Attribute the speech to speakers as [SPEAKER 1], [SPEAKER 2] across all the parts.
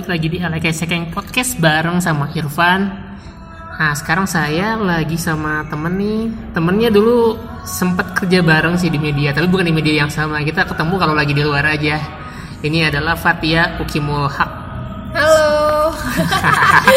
[SPEAKER 1] balik lagi di Alek Sekeng Podcast bareng sama Irfan. Nah, sekarang saya lagi sama temen nih. Temennya dulu sempat kerja bareng sih di media, tapi bukan di media yang sama. Kita ketemu kalau lagi di luar aja. Ini adalah Fatia Ukimul Haq.
[SPEAKER 2] Halo.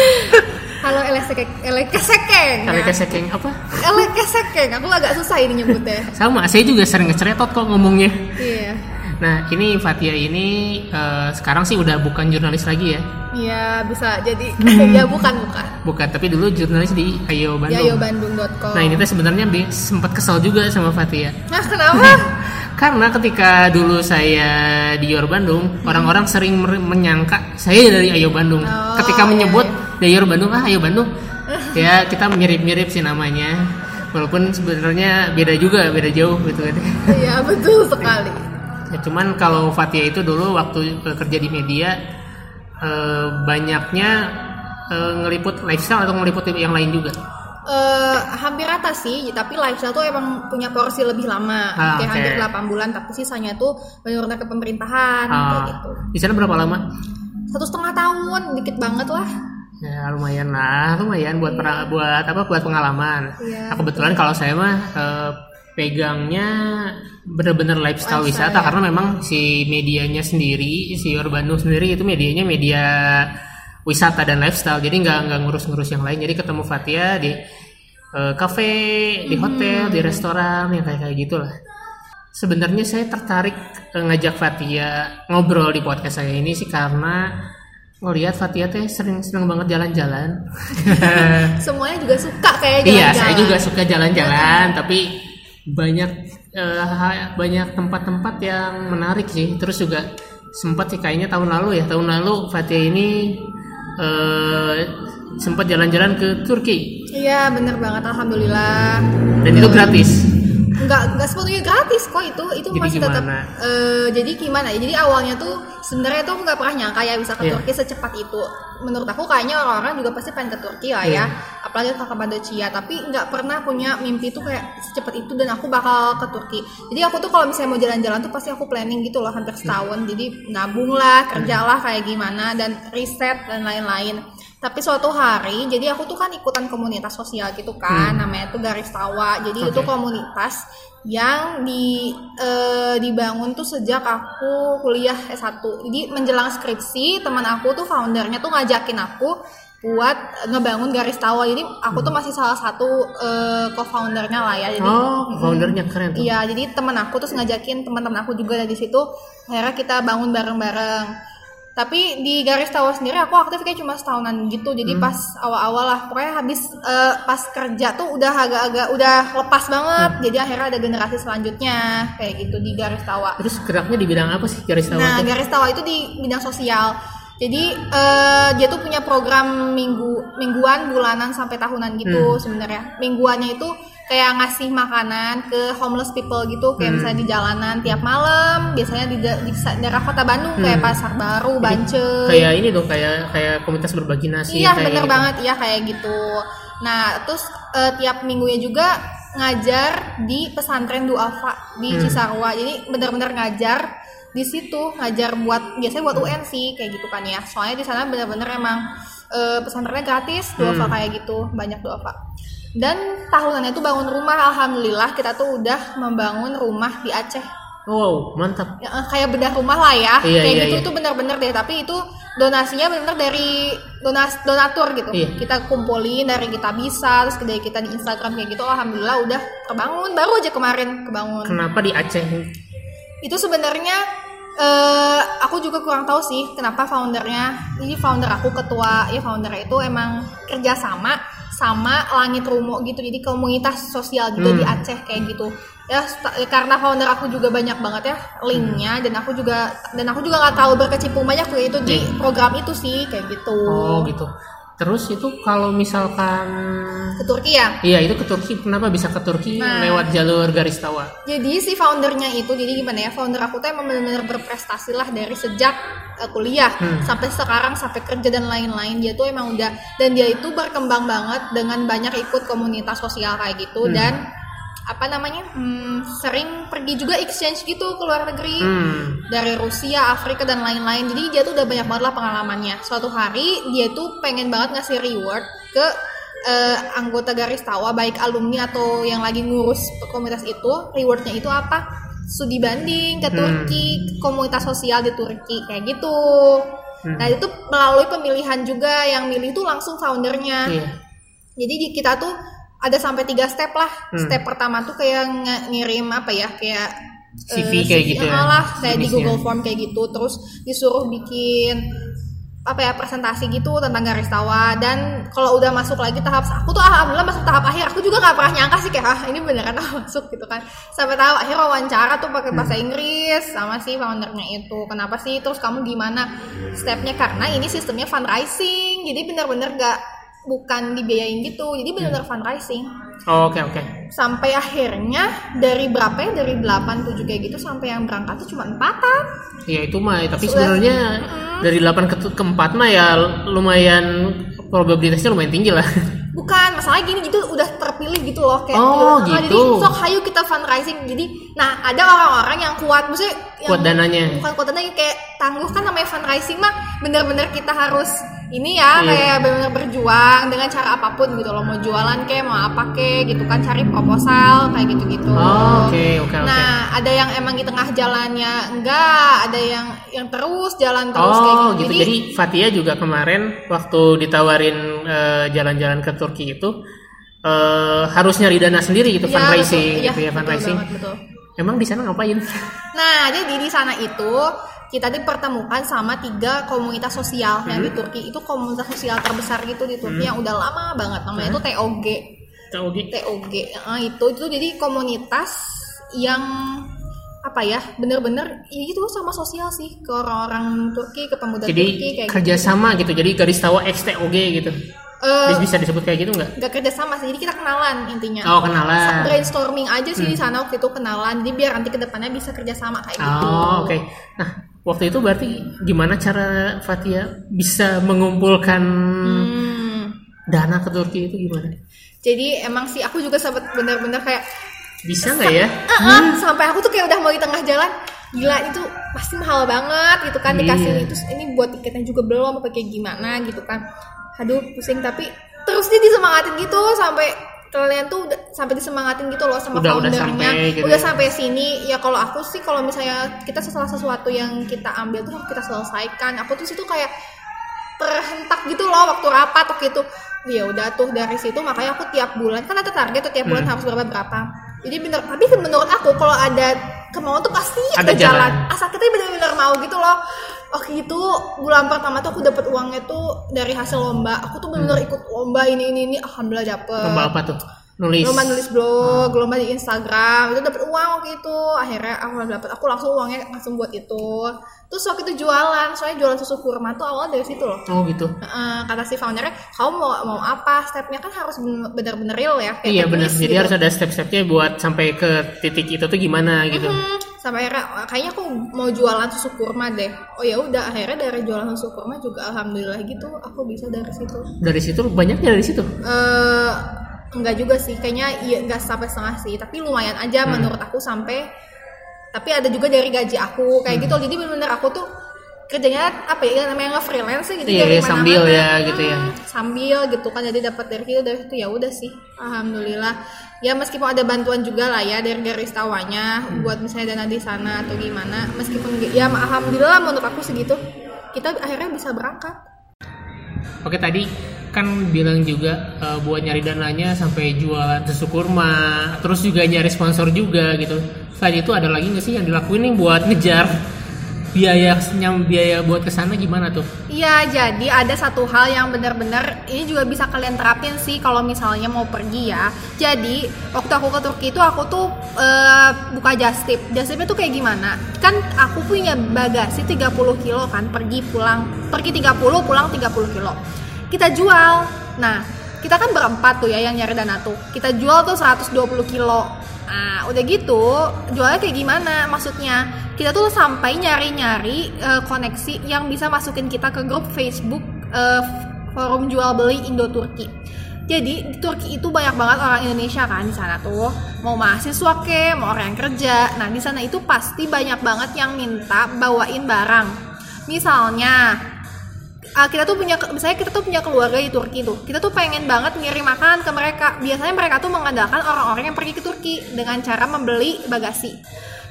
[SPEAKER 2] Halo Elesekeng. Elekesekeng. ya?
[SPEAKER 1] Alek apa?
[SPEAKER 2] Elekesekeng. Aku agak susah ini nyebutnya.
[SPEAKER 1] Sama, saya juga sering ngeceretot kok ngomongnya.
[SPEAKER 2] Iya.
[SPEAKER 1] Nah, ini Fatia ini eh, sekarang sih udah bukan jurnalis lagi ya.
[SPEAKER 2] Iya, bisa jadi ya bukan bukan.
[SPEAKER 1] Bukan, tapi dulu jurnalis di Ayo Bandung.
[SPEAKER 2] Ya ayobandung.com.
[SPEAKER 1] Nah, ini tuh sebenarnya sempat kesal juga sama Fatia.
[SPEAKER 2] Nah, kenapa?
[SPEAKER 1] Karena ketika dulu saya di Yor Bandung, orang-orang sering menyangka saya dari Ayo Bandung.
[SPEAKER 2] Oh,
[SPEAKER 1] ketika
[SPEAKER 2] iya,
[SPEAKER 1] menyebut dari Yor Bandung, ah Ayo Bandung. ya, kita mirip-mirip sih namanya. Walaupun sebenarnya beda juga, beda jauh gitu kan.
[SPEAKER 2] Iya, betul sekali.
[SPEAKER 1] Ya, cuman kalau Fatia itu dulu waktu kerja di media eh, banyaknya eh, ngeliput lifestyle atau ngeliput yang lain juga.
[SPEAKER 2] Eh, hampir rata sih, tapi lifestyle tuh emang punya porsi lebih lama,
[SPEAKER 1] Ah,
[SPEAKER 2] kayak
[SPEAKER 1] oke.
[SPEAKER 2] hampir 8 bulan, tapi sisanya tuh benar-benar ke pemerintahan kayak
[SPEAKER 1] Ah,
[SPEAKER 2] gitu.
[SPEAKER 1] di sana berapa lama?
[SPEAKER 2] Satu setengah tahun, dikit banget lah.
[SPEAKER 1] Ya lumayan lah, lumayan buat pera- buat apa buat pengalaman.
[SPEAKER 2] Iya.
[SPEAKER 1] Nah, kebetulan kalau saya mah eh, pegangnya bener-bener lifestyle
[SPEAKER 2] Lifestyle,
[SPEAKER 1] wisata
[SPEAKER 2] ya.
[SPEAKER 1] karena memang si medianya sendiri, si Yor Bandung sendiri itu medianya media wisata dan lifestyle. Jadi nggak nggak ngurus-ngurus yang lain. Jadi ketemu Fatia di eh, cafe, di hotel, di restoran yang kayak kayak gitulah. Sebenarnya saya tertarik eh, ngajak Fatia ngobrol di podcast saya ini sih karena ngelihat Fatia teh sering seneng banget jalan-jalan.
[SPEAKER 2] Semuanya juga suka kayak
[SPEAKER 1] iya,
[SPEAKER 2] jalan-jalan.
[SPEAKER 1] saya juga suka jalan-jalan, tapi banyak ha- banyak tempat-tempat yang menarik sih. Terus juga sempat sih kayaknya tahun lalu ya, tahun lalu Fatia ini eh, sempat jalan-jalan ke Turki
[SPEAKER 2] Iya bener banget alhamdulillah.
[SPEAKER 1] dan itu gratis.
[SPEAKER 2] Enggak enggak sepenuhnya gratis kok itu itu
[SPEAKER 1] Jadi
[SPEAKER 2] masih tetap eh, jadi gimana ya? Jadi awalnya tuh sebenarnya tuh aku nggak pernah nyangka ya bisa ke
[SPEAKER 1] Iya.
[SPEAKER 2] Turki secepat itu. Menurut aku kayaknya orang-orang juga pasti pengen ke Turki lah
[SPEAKER 1] Iya.
[SPEAKER 2] ya. Apalagi ke Cappadocia, tapi nggak pernah punya mimpi tuh kayak secepat itu dan aku bakal ke Turki. Jadi aku tuh kalau misalnya mau jalan-jalan tuh pasti aku planning gitu loh hampir setahun. Jadi nabung lah, kerjalah kayak gimana dan riset dan lain-lain. Tapi suatu hari, jadi aku tuh kan ikutan komunitas sosial gitu kan, namanya tuh Garis Tawa. Jadi itu
[SPEAKER 1] Oke.
[SPEAKER 2] komunitas yang di eh, dibangun tuh sejak aku kuliah S1. Jadi menjelang skripsi, teman aku tuh foundernya tuh ngajakin aku buat ngebangun Garis Tawa. Jadi aku tuh masih salah satu eh, co-foundernya lah ya. Jadi
[SPEAKER 1] Oh, foundernya keren tuh.
[SPEAKER 2] Iya, jadi teman aku terus ngajakin teman-teman aku juga dari situ. Akhirnya kita bangun bareng-bareng. Tapi di garis tawa sendiri aku aktif kayak cuma setahunan gitu.
[SPEAKER 1] Hmm.
[SPEAKER 2] Jadi pas awal-awal lah, pokoknya habis eh, pas kerja tuh udah agak-agak udah lepas banget.
[SPEAKER 1] Hmm.
[SPEAKER 2] Jadi akhirnya ada generasi selanjutnya kayak gitu di garis tawa.
[SPEAKER 1] Terus geraknya di bidang apa sih garis tawa
[SPEAKER 2] Nah,
[SPEAKER 1] tuh?
[SPEAKER 2] garis tawa itu di bidang sosial. Jadi eh, dia tuh punya program minggu mingguan, bulanan sampai tahunan gitu
[SPEAKER 1] Hmm.
[SPEAKER 2] sebenarnya. Mingguannya itu kayak ngasih makanan ke homeless people gitu, kayak
[SPEAKER 1] Hmm.
[SPEAKER 2] misalnya di jalanan tiap malam, biasanya di, di daerah kota Bandung kayak
[SPEAKER 1] Hmm.
[SPEAKER 2] Pasar Baru, Bance.
[SPEAKER 1] Kayak ini dong, kayak kayak komunitas berbagi nasi.
[SPEAKER 2] Iya
[SPEAKER 1] kayak
[SPEAKER 2] bener
[SPEAKER 1] gitu.
[SPEAKER 2] banget iya kayak gitu. Nah terus eh, tiap minggunya juga ngajar di pesantren Duafa di
[SPEAKER 1] Hmm.
[SPEAKER 2] Cisarua. Jadi bener-bener ngajar di situ ngajar buat biasanya buat UN sih kayak gitu kan ya. Soalnya di sana bener-bener emang eh, pesantrennya gratis Duafa
[SPEAKER 1] Hmm.
[SPEAKER 2] kayak gitu banyak Duafa. Dan tahunannya tuh bangun rumah, alhamdulillah kita tuh udah membangun rumah di Aceh
[SPEAKER 1] Wow, mantap.
[SPEAKER 2] Ya, eh, kayak bedah rumah lah ya
[SPEAKER 1] Iya,
[SPEAKER 2] kayak
[SPEAKER 1] iya,
[SPEAKER 2] gitu
[SPEAKER 1] iya.
[SPEAKER 2] tuh bener-bener deh tapi itu donasinya bener-bener dari donas donatur gitu
[SPEAKER 1] Iya.
[SPEAKER 2] kita kumpulin dari kita bisa terus dari kita di Instagram kayak gitu alhamdulillah udah kebangun baru aja kemarin kebangun
[SPEAKER 1] Kenapa di Aceh?
[SPEAKER 2] itu sebenarnya eh aku juga kurang tahu sih kenapa foundernya ini founder aku ketua ya foundernya itu emang kerjasama sama Langit Rumo gitu jadi komunitas sosial gitu
[SPEAKER 1] Hmm.
[SPEAKER 2] di Aceh kayak gitu ya sta- karena founder aku juga banyak banget ya linknya dan aku juga dan aku juga nggak terlalu berkecimpung banyak tuh itu di
[SPEAKER 1] Iya.
[SPEAKER 2] program itu sih kayak gitu
[SPEAKER 1] Oh gitu. Terus itu kalau misalkan
[SPEAKER 2] ke Turki ya
[SPEAKER 1] Iya itu ke Turki. Kenapa bisa ke Turki
[SPEAKER 2] Nah.
[SPEAKER 1] lewat jalur garis tawa?
[SPEAKER 2] Jadi si foundernya itu, jadi gimana ya? Founder aku tuh emang benar-benar berprestasi lah dari sejak uh, kuliah
[SPEAKER 1] Hmm.
[SPEAKER 2] sampai sekarang sampai kerja dan lain-lain. Dia tuh emang udah dan dia itu berkembang banget dengan banyak ikut komunitas sosial kayak gitu
[SPEAKER 1] Hmm.
[SPEAKER 2] dan apa namanya hmm, sering pergi juga exchange gitu ke luar negeri
[SPEAKER 1] Hmm.
[SPEAKER 2] dari Rusia, Afrika dan lain-lain. Jadi dia tuh udah banyak banget lah pengalamannya. Suatu hari dia tuh pengen banget ngasih reward ke eh, anggota garis tawa baik alumni atau yang lagi ngurus komunitas itu. Rewardnya itu apa? Studi banding ke
[SPEAKER 1] Hmm.
[SPEAKER 2] Turki, komunitas sosial di Turki kayak gitu.
[SPEAKER 1] Hmm.
[SPEAKER 2] Nah itu melalui pemilihan juga yang milih itu langsung foundernya.
[SPEAKER 1] Iya.
[SPEAKER 2] Jadi di kita tuh ada sampai tiga step lah.
[SPEAKER 1] Hmm.
[SPEAKER 2] Step pertama tuh kayak nge- ngirim apa ya kayak
[SPEAKER 1] CV
[SPEAKER 2] eh,
[SPEAKER 1] kayak gitu ya,
[SPEAKER 2] lah kayak di. Google Form kayak gitu. Terus disuruh bikin apa ya presentasi gitu tentang garis tawa dan kalau udah masuk lagi tahap aku tuh alhamdulillah masuk tahap akhir aku juga nggak pernah nyangka sih kayak ah ini beneran aku masuk gitu kan sampai tahap akhir wawancara tuh pakai bahasa Inggris sama si foundernya itu kenapa sih terus kamu gimana stepnya karena ini sistemnya fundraising jadi bener-bener gak bukan dibiayain gitu jadi bener-bener fundraising
[SPEAKER 1] Oh, Oke oke.
[SPEAKER 2] sampai akhirnya dari berapa ya dari 8 7 kayak gitu sampai yang berangkat tuh cuma empatan
[SPEAKER 1] Ya itu mah, tapi
[SPEAKER 2] Sudah.
[SPEAKER 1] sebenarnya dari 8 ke, ke 4 mah ya lumayan probabilitasnya lumayan tinggi lah.
[SPEAKER 2] bukan masalah gini gitu udah terpilih gitu loh kayak
[SPEAKER 1] Oh, gitu.
[SPEAKER 2] jadi sok hayu kita fundraising jadi nah ada orang-orang yang kuat maksudnya yang
[SPEAKER 1] Kuat dananya.
[SPEAKER 2] bukan kuat dananya kayak tangguh kan namanya fundraising mah bener-bener kita harus ini ya
[SPEAKER 1] Iya.
[SPEAKER 2] kayak bener-bener berjuang dengan cara apa pun gitu loh mau jualan kayak mau apa kayak gitu kan cari proposal kayak gitu-gitu
[SPEAKER 1] Oh, oke oke oke.
[SPEAKER 2] Nah, ada yang emang di tengah jalannya enggak, ada yang yang terus jalan terus kayak
[SPEAKER 1] Oh
[SPEAKER 2] gitu.
[SPEAKER 1] gitu. Jadi Fatia juga kemarin waktu ditawarin eh, jalan-jalan ke Turki itu eh, harus nyari dana sendiri gitu
[SPEAKER 2] Iya,
[SPEAKER 1] fundraising
[SPEAKER 2] betul. Iya,
[SPEAKER 1] gitu ya
[SPEAKER 2] betul
[SPEAKER 1] fundraising.
[SPEAKER 2] banget, betul.
[SPEAKER 1] Emang di sana ngapain?
[SPEAKER 2] Nah, jadi di sana itu kita dipertemukan sama tiga komunitas sosial yang
[SPEAKER 1] Hmm.
[SPEAKER 2] di Turki itu komunitas sosial terbesar gitu di Turki yang udah lama banget namanya itu TOG.
[SPEAKER 1] Gitu.
[SPEAKER 2] TOG eh, itu itu jadi komunitas yang apa ya bener-bener ya itu sama sosial sih ke orang-orang Turki ke pemuda
[SPEAKER 1] Jadi
[SPEAKER 2] Turki kayak gitu.
[SPEAKER 1] kerjasama gitu. Jadi garis tawa XTOG gitu.
[SPEAKER 2] Eh,
[SPEAKER 1] Bisa- disebut kayak gitu nggak?
[SPEAKER 2] nggak kerja sama sih jadi kita kenalan intinya
[SPEAKER 1] Oh kenalan.
[SPEAKER 2] brainstorming aja sih
[SPEAKER 1] Hmm.
[SPEAKER 2] di sana waktu itu kenalan jadi biar nanti ke depannya bisa kerja sama kayak gitu
[SPEAKER 1] Oh oke. Nah waktu itu berarti gimana cara Fatia bisa mengumpulkan
[SPEAKER 2] Hmm.
[SPEAKER 1] dana ke Turki itu gimana?
[SPEAKER 2] jadi emang sih aku juga sempat bener-bener kayak
[SPEAKER 1] Bisa nggak ya?
[SPEAKER 2] "Ah, ah," sampai aku tuh kayak udah mau di tengah jalan gila itu pasti mahal banget gitu kan dikasih
[SPEAKER 1] Iya.
[SPEAKER 2] itu ini buat tiketnya juga belum apa kayak gimana gitu kan aduh pusing tapi terus dia disemangatin gitu sampai kalian tuh udah, sampai disemangatin gitu loh sama
[SPEAKER 1] Udah- udah
[SPEAKER 2] foundernya.
[SPEAKER 1] sampai gitu
[SPEAKER 2] udah
[SPEAKER 1] ya.
[SPEAKER 2] sampai sini. Ya kalau aku sih kalau misalnya kita setelah sesuatu yang kita ambil tuh kita selesaikan. Aku tuh situ kayak terhentak gitu loh waktu rapat waktu itu. Ya udah tuh dari situ makanya aku tiap bulan kan ada target tuh tiap bulan
[SPEAKER 1] Hmm.
[SPEAKER 2] harus berapa berapa jadi bener tapi menurut aku kalau ada kemauan tuh pasti
[SPEAKER 1] Ada
[SPEAKER 2] jalan.
[SPEAKER 1] jalan.
[SPEAKER 2] asal kita bener-bener mau gitu loh Oke itu bulan pertama tuh aku dapat uangnya tuh dari hasil lomba aku tuh bener-bener ikut lomba ini ini ini alhamdulillah dapet
[SPEAKER 1] Hmm. Lomba apa tuh? Nulis.
[SPEAKER 2] lomba nulis blog, lomba di Instagram itu dapat uang waktu itu. Akhirnya aku dapat, aku langsung uangnya langsung buat itu. Terus waktu itu jualan, soalnya jualan susu kurma tuh awal dari situ loh.
[SPEAKER 1] Oh gitu.
[SPEAKER 2] Heeh, kata si foundernya, kamu mau mau apa? Stepnya kan harus bener-bener real ya. kayak
[SPEAKER 1] Iya benar. Jadi
[SPEAKER 2] gitu.
[SPEAKER 1] harus ada step-stepnya buat sampai ke titik itu tuh gimana gitu.
[SPEAKER 2] Hmm, sampai akhirnya "Wah, kayaknya aku mau jualan susu kurma deh. Oh ya udah akhirnya dari jualan susu kurma juga alhamdulillah gitu aku bisa dari situ.
[SPEAKER 1] Dari situ banyaknya dari situ.
[SPEAKER 2] eh enggak juga sih kayaknya iya enggak sampai setengah sih tapi lumayan aja
[SPEAKER 1] Hmm.
[SPEAKER 2] menurut aku sampai tapi ada juga dari gaji aku kayak
[SPEAKER 1] Hmm.
[SPEAKER 2] gitu jadi bener-bener aku tuh kerjanya apa ya namanya nge freelance gitu
[SPEAKER 1] Iya,
[SPEAKER 2] dari
[SPEAKER 1] iya, sambil ya, gitu ya.
[SPEAKER 2] Hmm, sambil gitu kan jadi dapat dari situ dari situ ya udah sih alhamdulillah ya meskipun ada bantuan juga lah ya dari garis tawanya
[SPEAKER 1] Hmm.
[SPEAKER 2] buat misalnya dana di sana atau gimana meskipun ya alhamdulillah menurut aku segitu kita akhirnya bisa berangkat
[SPEAKER 1] Oke tadi kan bilang juga eh, buat nyari dananya sampai jualan susu kurma, terus juga nyari sponsor juga gitu. Selain itu ada lagi nggak sih yang dilakuin nih buat ngejar biaya nyam biaya buat ke sana gimana tuh?
[SPEAKER 2] Iya, jadi ada satu hal yang benar-benar ini juga bisa kalian terapin sih kalau misalnya mau pergi ya. Jadi waktu aku ke Turki itu aku tuh eh, buka just tip. Just tipnya tuh kayak gimana? Kan aku punya bagasi 30 kilo kan, pergi pulang, pergi 30 pulang 30 kilo. Kita jual. Nah, kita kan berempat tuh ya yang nyari dana tuh. Kita jual tuh 120 kilo. Nah, udah gitu, jualnya kayak gimana? Maksudnya, kita tuh sampai nyari-nyari eh, koneksi yang bisa masukin kita ke grup Facebook eh, forum jual beli Indo Turki. Jadi di Turki itu banyak banget orang Indonesia kan di sana tuh. Mau mahasiswa ke, mau orang yang kerja. Nah, di sana itu pasti banyak banget yang minta bawain barang. Misalnya uh, kita tuh punya misalnya kita tuh punya keluarga di Turki tuh. Kita tuh pengen banget ngirim makanan ke mereka. Biasanya mereka tuh mengandalkan orang-orang yang pergi ke Turki dengan cara membeli bagasi.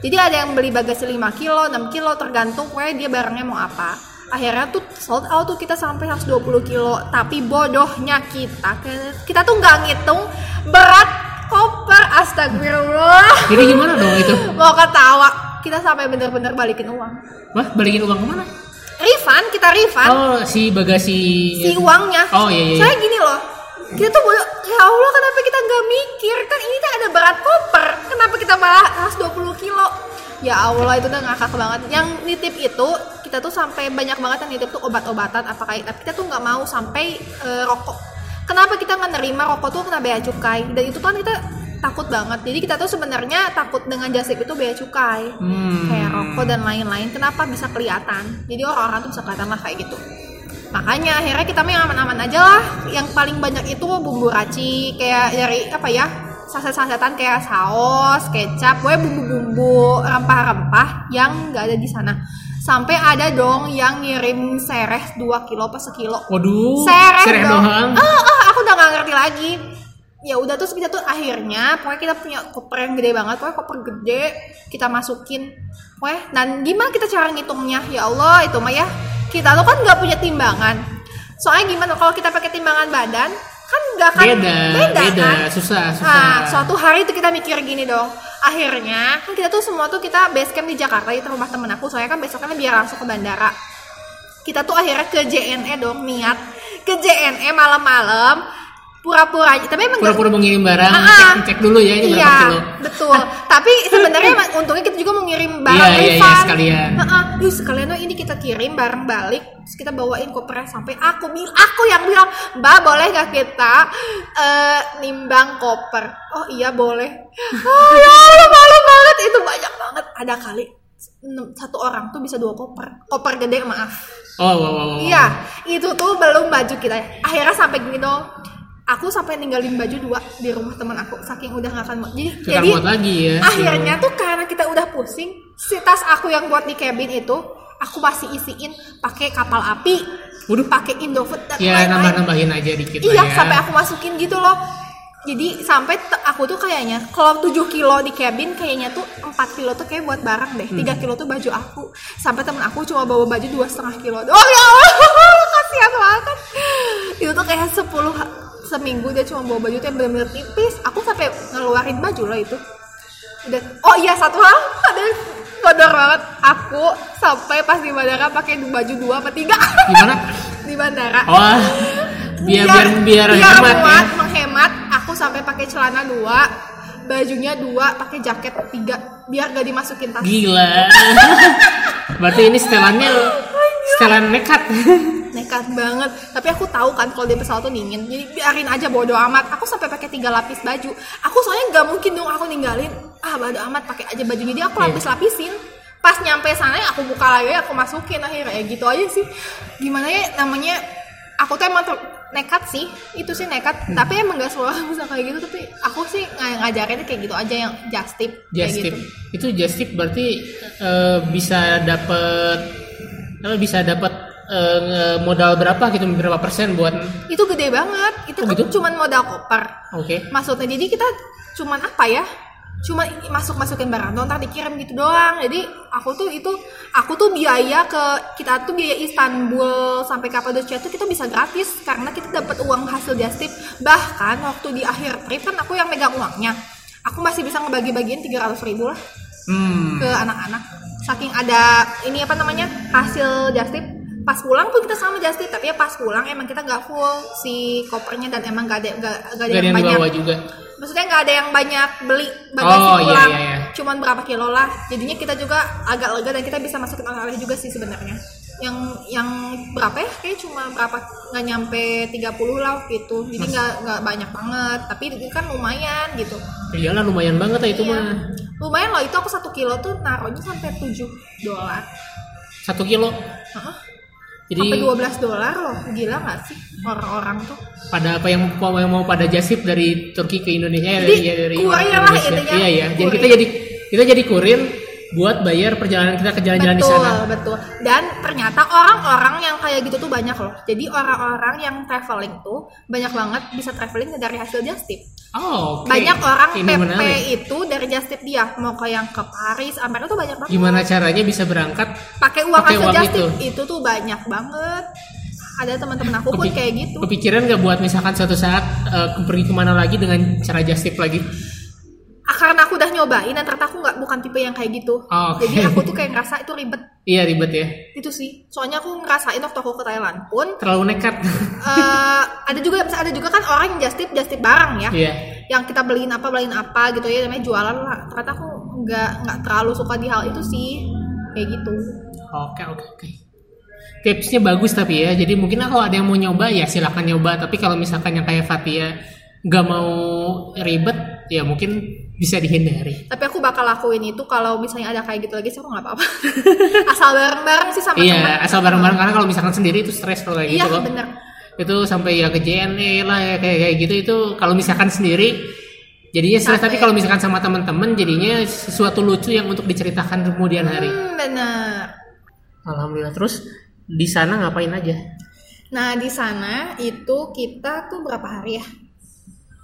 [SPEAKER 2] Jadi ada yang beli bagasi 5 kilo, 6 kilo tergantung pokoknya dia barangnya mau apa akhirnya tuh sold out tuh kita sampai 120 kilo tapi bodohnya kita kita tuh nggak ngitung berat koper astagfirullah
[SPEAKER 1] jadi gimana dong itu
[SPEAKER 2] mau ketawa kita sampai bener-bener balikin uang
[SPEAKER 1] wah balikin uang ke mana
[SPEAKER 2] refund kita refund
[SPEAKER 1] oh si bagasi.
[SPEAKER 2] Si uangnya.
[SPEAKER 1] Oh iya iya
[SPEAKER 2] saya gini loh kita tuh bodoh ya Allah kenapa kita nggak mikir? Kan ini tuh ada berat koper kenapa kita malah 120 kilo? Ya Allah itu udah ngakak banget. Yang nitip itu kita tuh sampai banyak banget yang nitip tuh obat-obatan apa kayak tapi kita tuh nggak mau sampai uh, rokok. Kenapa kita nggak nerima rokok tuh kena bea cukai? Dan itu kan kita takut banget jadi kita tuh sebenarnya takut dengan jasip itu bea cukai hmm. kayak rokok dan lain-lain kenapa bisa kelihatan jadi orang-orang tuh bisa kelihatan lah kayak gitu makanya akhirnya kita main aman-aman aja lah yang paling banyak itu bumbu raci kayak dari apa ya saset-sasetan kayak saus, kecap, gue bumbu-bumbu rempah-rempah yang nggak ada di sana. Sampai ada dong yang ngirim sereh 2 kilo pas sekilo.
[SPEAKER 1] Waduh.
[SPEAKER 2] Sereh,
[SPEAKER 1] sereh
[SPEAKER 2] dong.
[SPEAKER 1] doang.
[SPEAKER 2] Ah, ah, aku udah nggak ngerti lagi. Ya udah terus kita tuh akhirnya pokoknya kita punya koper yang gede banget, pokoknya koper gede kita masukin. Pokoknya dan gimana kita cara ngitungnya? Ya Allah, itu mah ya. Kita tuh kan nggak punya timbangan. Soalnya gimana kalau kita pakai timbangan badan, kan nggak akan
[SPEAKER 1] beda,
[SPEAKER 2] beda,
[SPEAKER 1] beda
[SPEAKER 2] kan?
[SPEAKER 1] susah, susah.
[SPEAKER 2] Nah, suatu hari itu kita mikir gini dong. Akhirnya kan kita tuh semua tuh kita base camp di Jakarta di rumah temen aku. Soalnya kan besoknya biar langsung ke bandara. Kita tuh akhirnya ke JNE dong niat ke JNE malam-malam pura-pura aja. Tapi emang
[SPEAKER 1] pura-pura mau ngirim barang
[SPEAKER 2] Ah,
[SPEAKER 1] cek,
[SPEAKER 2] ah.
[SPEAKER 1] cek dulu ya ini
[SPEAKER 2] iya,
[SPEAKER 1] berapa kilo
[SPEAKER 2] betul. Tapi sebenarnya untungnya kita juga mau ngirim barang
[SPEAKER 1] Iya, iya, iya, sekalian.
[SPEAKER 2] Heeh, yuk sekalian tuh ini kita kirim barang balik terus kita bawain kopernya sampai aku bil aku yang bilang mbak boleh gak kita eh, nimbang koper? Oh iya boleh. Oh ya Allah, malu banget. Itu banyak banget. Ada kali satu orang tuh bisa dua koper. Koper gede maaf.
[SPEAKER 1] Oh wow, wow, wow.
[SPEAKER 2] Iya, itu tuh belum baju kita. Akhirnya sampai gini dong. Aku sampai ninggalin baju dua di rumah teman aku saking udah nggak akan mau. Jadi, jadi
[SPEAKER 1] muat lagi ya
[SPEAKER 2] akhirnya tuh karena kita udah pusing, si tas aku yang buat di cabin itu aku masih isiin pakai kapal api,
[SPEAKER 1] Waduh.
[SPEAKER 2] pakai Indofood dan
[SPEAKER 1] ya
[SPEAKER 2] lain-lain.
[SPEAKER 1] nambah-nambahin aja dikit
[SPEAKER 2] Iya,
[SPEAKER 1] ya
[SPEAKER 2] sampai aku masukin gitu loh. Jadi sampai aku tuh kayaknya kalau 7 kilo di cabin kayaknya tuh 4 kilo tuh kayak buat barang deh. 3 kilo tuh baju aku. Sampai temen aku cuma bawa baju dua setengah kilo. Oh ya Allah, kasihan banget. Itu tuh kayak 10 ha- seminggu dia cuma bawa baju yang bener-bener tipis. Aku sampai ngeluarin baju loh itu. Udah. Oh iya satu hal ada kodor banget. Aku sampai pas di bandara pakai baju dua apa tiga
[SPEAKER 1] gimana
[SPEAKER 2] di bandara
[SPEAKER 1] wah biar biar biar, hemat ya
[SPEAKER 2] muat, menghemat aku sampai pakai celana dua bajunya dua pakai jaket tiga biar gak dimasukin tas
[SPEAKER 1] gila berarti ini setelannya setelan nekat.
[SPEAKER 2] Nekat banget. Tapi aku tahu kan kalau di pesawat tuh dingin. Jadi biarin aja bodo amat. Aku sampai pakai tiga lapis baju. Aku soalnya nggak mungkin dong aku ninggalin ah bodo amat pakai aja bajunya jadi aku
[SPEAKER 1] Iya.
[SPEAKER 2] lapis lapisin pas nyampe sana ya aku buka lagi aku masukin. Akhirnya ya gitu aja sih. Gimana ya namanya aku tuh emang nekat sih. Itu sih nekat.
[SPEAKER 1] Hmm.
[SPEAKER 2] tapi emang gak selalu bisa kayak gitu. Tapi aku sih ng- ngajarinnya kayak gitu aja yang just tip kayak
[SPEAKER 1] just tip.
[SPEAKER 2] gitu.
[SPEAKER 1] Itu just tip berarti eh, bisa dapet apa bisa dapat nge- modal berapa gitu berapa persen buat
[SPEAKER 2] itu gede banget. Itu
[SPEAKER 1] Oh,
[SPEAKER 2] kan
[SPEAKER 1] gitu?
[SPEAKER 2] cuman modal koper.
[SPEAKER 1] Oke.
[SPEAKER 2] Maksudnya jadi kita cuman apa ya? Cuma masuk masukin barang. Doang ntar dikirim gitu doang. Jadi aku tuh itu aku tuh biaya ke kita tuh biaya Istanbul sampai Kapadocia tuh kita bisa gratis. Karena kita dapat uang hasil just tip. Bahkan waktu di akhir trip kan aku yang megang uangnya. Aku masih bisa ngebagi-bagiin 300 ribu lah
[SPEAKER 1] hmm.
[SPEAKER 2] ke anak-anak saking ada ini apa namanya hasil just tip pas pulang pun kita sama just tip tapi ya pas pulang emang kita nggak full si kopernya dan emang gak ada nggak ada yang
[SPEAKER 1] yang
[SPEAKER 2] banyak.
[SPEAKER 1] juga.
[SPEAKER 2] Maksudnya nggak ada yang banyak beli bagasi
[SPEAKER 1] Oh, iya,
[SPEAKER 2] pulang.
[SPEAKER 1] iya, iya.
[SPEAKER 2] cuman berapa kilo lah. Jadinya kita juga agak lega dan kita bisa masukin oleh-oleh juga sih sebenarnya yang yang berapa ya? Kayak cuma berapa? Nggak nyampe 30 lah gitu. Jadi nggak nggak banyak banget. Tapi itu kan lumayan gitu.
[SPEAKER 1] Iyalah lumayan banget lah itu
[SPEAKER 2] Iya.
[SPEAKER 1] mah.
[SPEAKER 2] Lumayan loh. Itu aku satu kilo tuh naruhnya sampai 7 dolar.
[SPEAKER 1] Satu kilo?
[SPEAKER 2] Heeh.
[SPEAKER 1] Jadi
[SPEAKER 2] sampai 12 dolar loh. Gila nggak sih orang-orang tuh?
[SPEAKER 1] Pada apa yang mau yang mau pada jasip dari Turki ke Indonesia
[SPEAKER 2] Jadi,
[SPEAKER 1] ya dari
[SPEAKER 2] kurir lah intinya,
[SPEAKER 1] Iya ya. Jadi kita jadi kita jadi kurir buat bayar perjalanan kita ke jalan-jalan di
[SPEAKER 2] betul
[SPEAKER 1] sana.
[SPEAKER 2] betul dan ternyata orang-orang yang kayak gitu tuh banyak loh jadi orang-orang yang traveling tuh banyak banget bisa traveling dari hasil just tip
[SPEAKER 1] Oh, oke.
[SPEAKER 2] banyak orang
[SPEAKER 1] Ini
[SPEAKER 2] PP
[SPEAKER 1] menarik.
[SPEAKER 2] itu dari just tip dia mau ke yang ke Paris Amerika tuh banyak banget
[SPEAKER 1] Gimana caranya bisa berangkat?
[SPEAKER 2] pakai uang
[SPEAKER 1] Pakai
[SPEAKER 2] hasil
[SPEAKER 1] uang
[SPEAKER 2] just
[SPEAKER 1] itu.
[SPEAKER 2] tip itu tuh banyak banget ada teman-teman aku pun kayak gitu
[SPEAKER 1] Kepikiran nggak buat misalkan suatu saat eh, pergi ke mana lagi dengan cara just tip lagi?
[SPEAKER 2] Ah, karena aku udah nyobain dan ternyata aku nggak bukan tipe yang kayak gitu
[SPEAKER 1] Oh, oke.
[SPEAKER 2] jadi aku tuh kayak ngerasa itu ribet
[SPEAKER 1] Iya ribet ya.
[SPEAKER 2] itu sih soalnya aku ngerasain waktu aku ke Thailand pun
[SPEAKER 1] Terlalu nekat.
[SPEAKER 2] eh, ada juga ada juga kan orang yang just tip just tip barang ya
[SPEAKER 1] Iya.
[SPEAKER 2] yang kita beliin apa beliin apa gitu ya namanya jualan lah ternyata aku nggak nggak terlalu suka di hal itu sih kayak gitu
[SPEAKER 1] Oke oke oke. Tipsnya bagus tapi ya. Jadi mungkin kalau ada yang mau nyoba ya silakan nyoba. Tapi kalau misalkan yang kayak Fatia nggak mau ribet ya mungkin bisa dihindari.
[SPEAKER 2] tapi aku bakal lakuin itu kalau misalnya ada kayak gitu lagi sih aku nggak apa-apa asal bareng-bareng sih sama teman
[SPEAKER 1] Iya asal bareng-bareng karena kalau misalkan sendiri itu stres kalau kayak
[SPEAKER 2] iya
[SPEAKER 1] gitu loh.
[SPEAKER 2] bener
[SPEAKER 1] Itu sampai ya ke JNE lah ya kayak kayak gitu itu kalau misalkan sendiri jadinya stres. Tapi kalau misalkan sama teman-teman jadinya sesuatu lucu yang untuk diceritakan kemudian hari.
[SPEAKER 2] hmm, bener
[SPEAKER 1] Alhamdulillah terus di sana ngapain aja?
[SPEAKER 2] nah di sana itu kita tuh berapa hari ya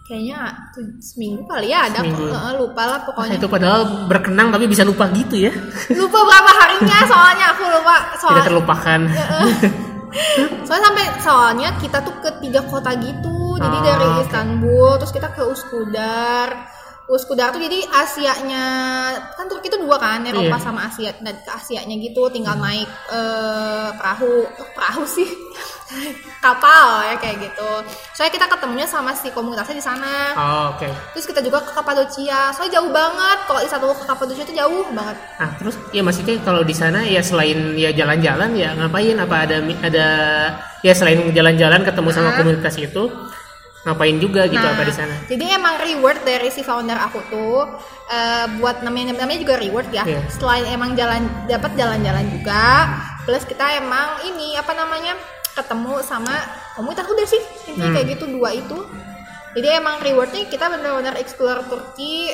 [SPEAKER 2] kayaknya tuh seminggu kali ya ada
[SPEAKER 1] Seminggu.
[SPEAKER 2] Lupa lah
[SPEAKER 1] Ah,
[SPEAKER 2] pokoknya
[SPEAKER 1] itu padahal berkenang tapi bisa lupa gitu ya.
[SPEAKER 2] lupa berapa harinya soalnya aku lupa
[SPEAKER 1] Tidak
[SPEAKER 2] soal
[SPEAKER 1] terlupakan.
[SPEAKER 2] soalnya sampai soalnya kita tuh ke tiga kota gitu jadi
[SPEAKER 1] Ah,
[SPEAKER 2] dari. Istanbul terus kita ke Uskudar Uskudar tuh jadi Asianya kan Turki itu dua kan Eropa
[SPEAKER 1] Iya.
[SPEAKER 2] sama Asia dan ke Asianya gitu tinggal naik eh, perahu perahu sih kapal ya kayak gitu soalnya kita ketemunya sama si komunitasnya di sana
[SPEAKER 1] Oh, oke.
[SPEAKER 2] terus kita juga ke Kapadocia soalnya jauh banget kalau Istanbul ke Kapadocia itu jauh banget
[SPEAKER 1] Nah, terus ya maksudnya kalau di sana ya selain ya jalan-jalan ya ngapain apa ada ada ya selain jalan-jalan ketemu sama
[SPEAKER 2] Ah.
[SPEAKER 1] komunitas itu ngapain juga gitu
[SPEAKER 2] Nah,
[SPEAKER 1] apa di sana?
[SPEAKER 2] Jadi emang reward dari si founder aku tuh eh, buat namanya namanya juga reward ya.
[SPEAKER 1] Iya.
[SPEAKER 2] Selain emang jalan dapat jalan-jalan juga, plus kita emang ini apa namanya ketemu sama komunitas udah sih intinya
[SPEAKER 1] Hmm.
[SPEAKER 2] kayak gitu dua itu. Jadi emang rewardnya kita benar-benar explore Turki.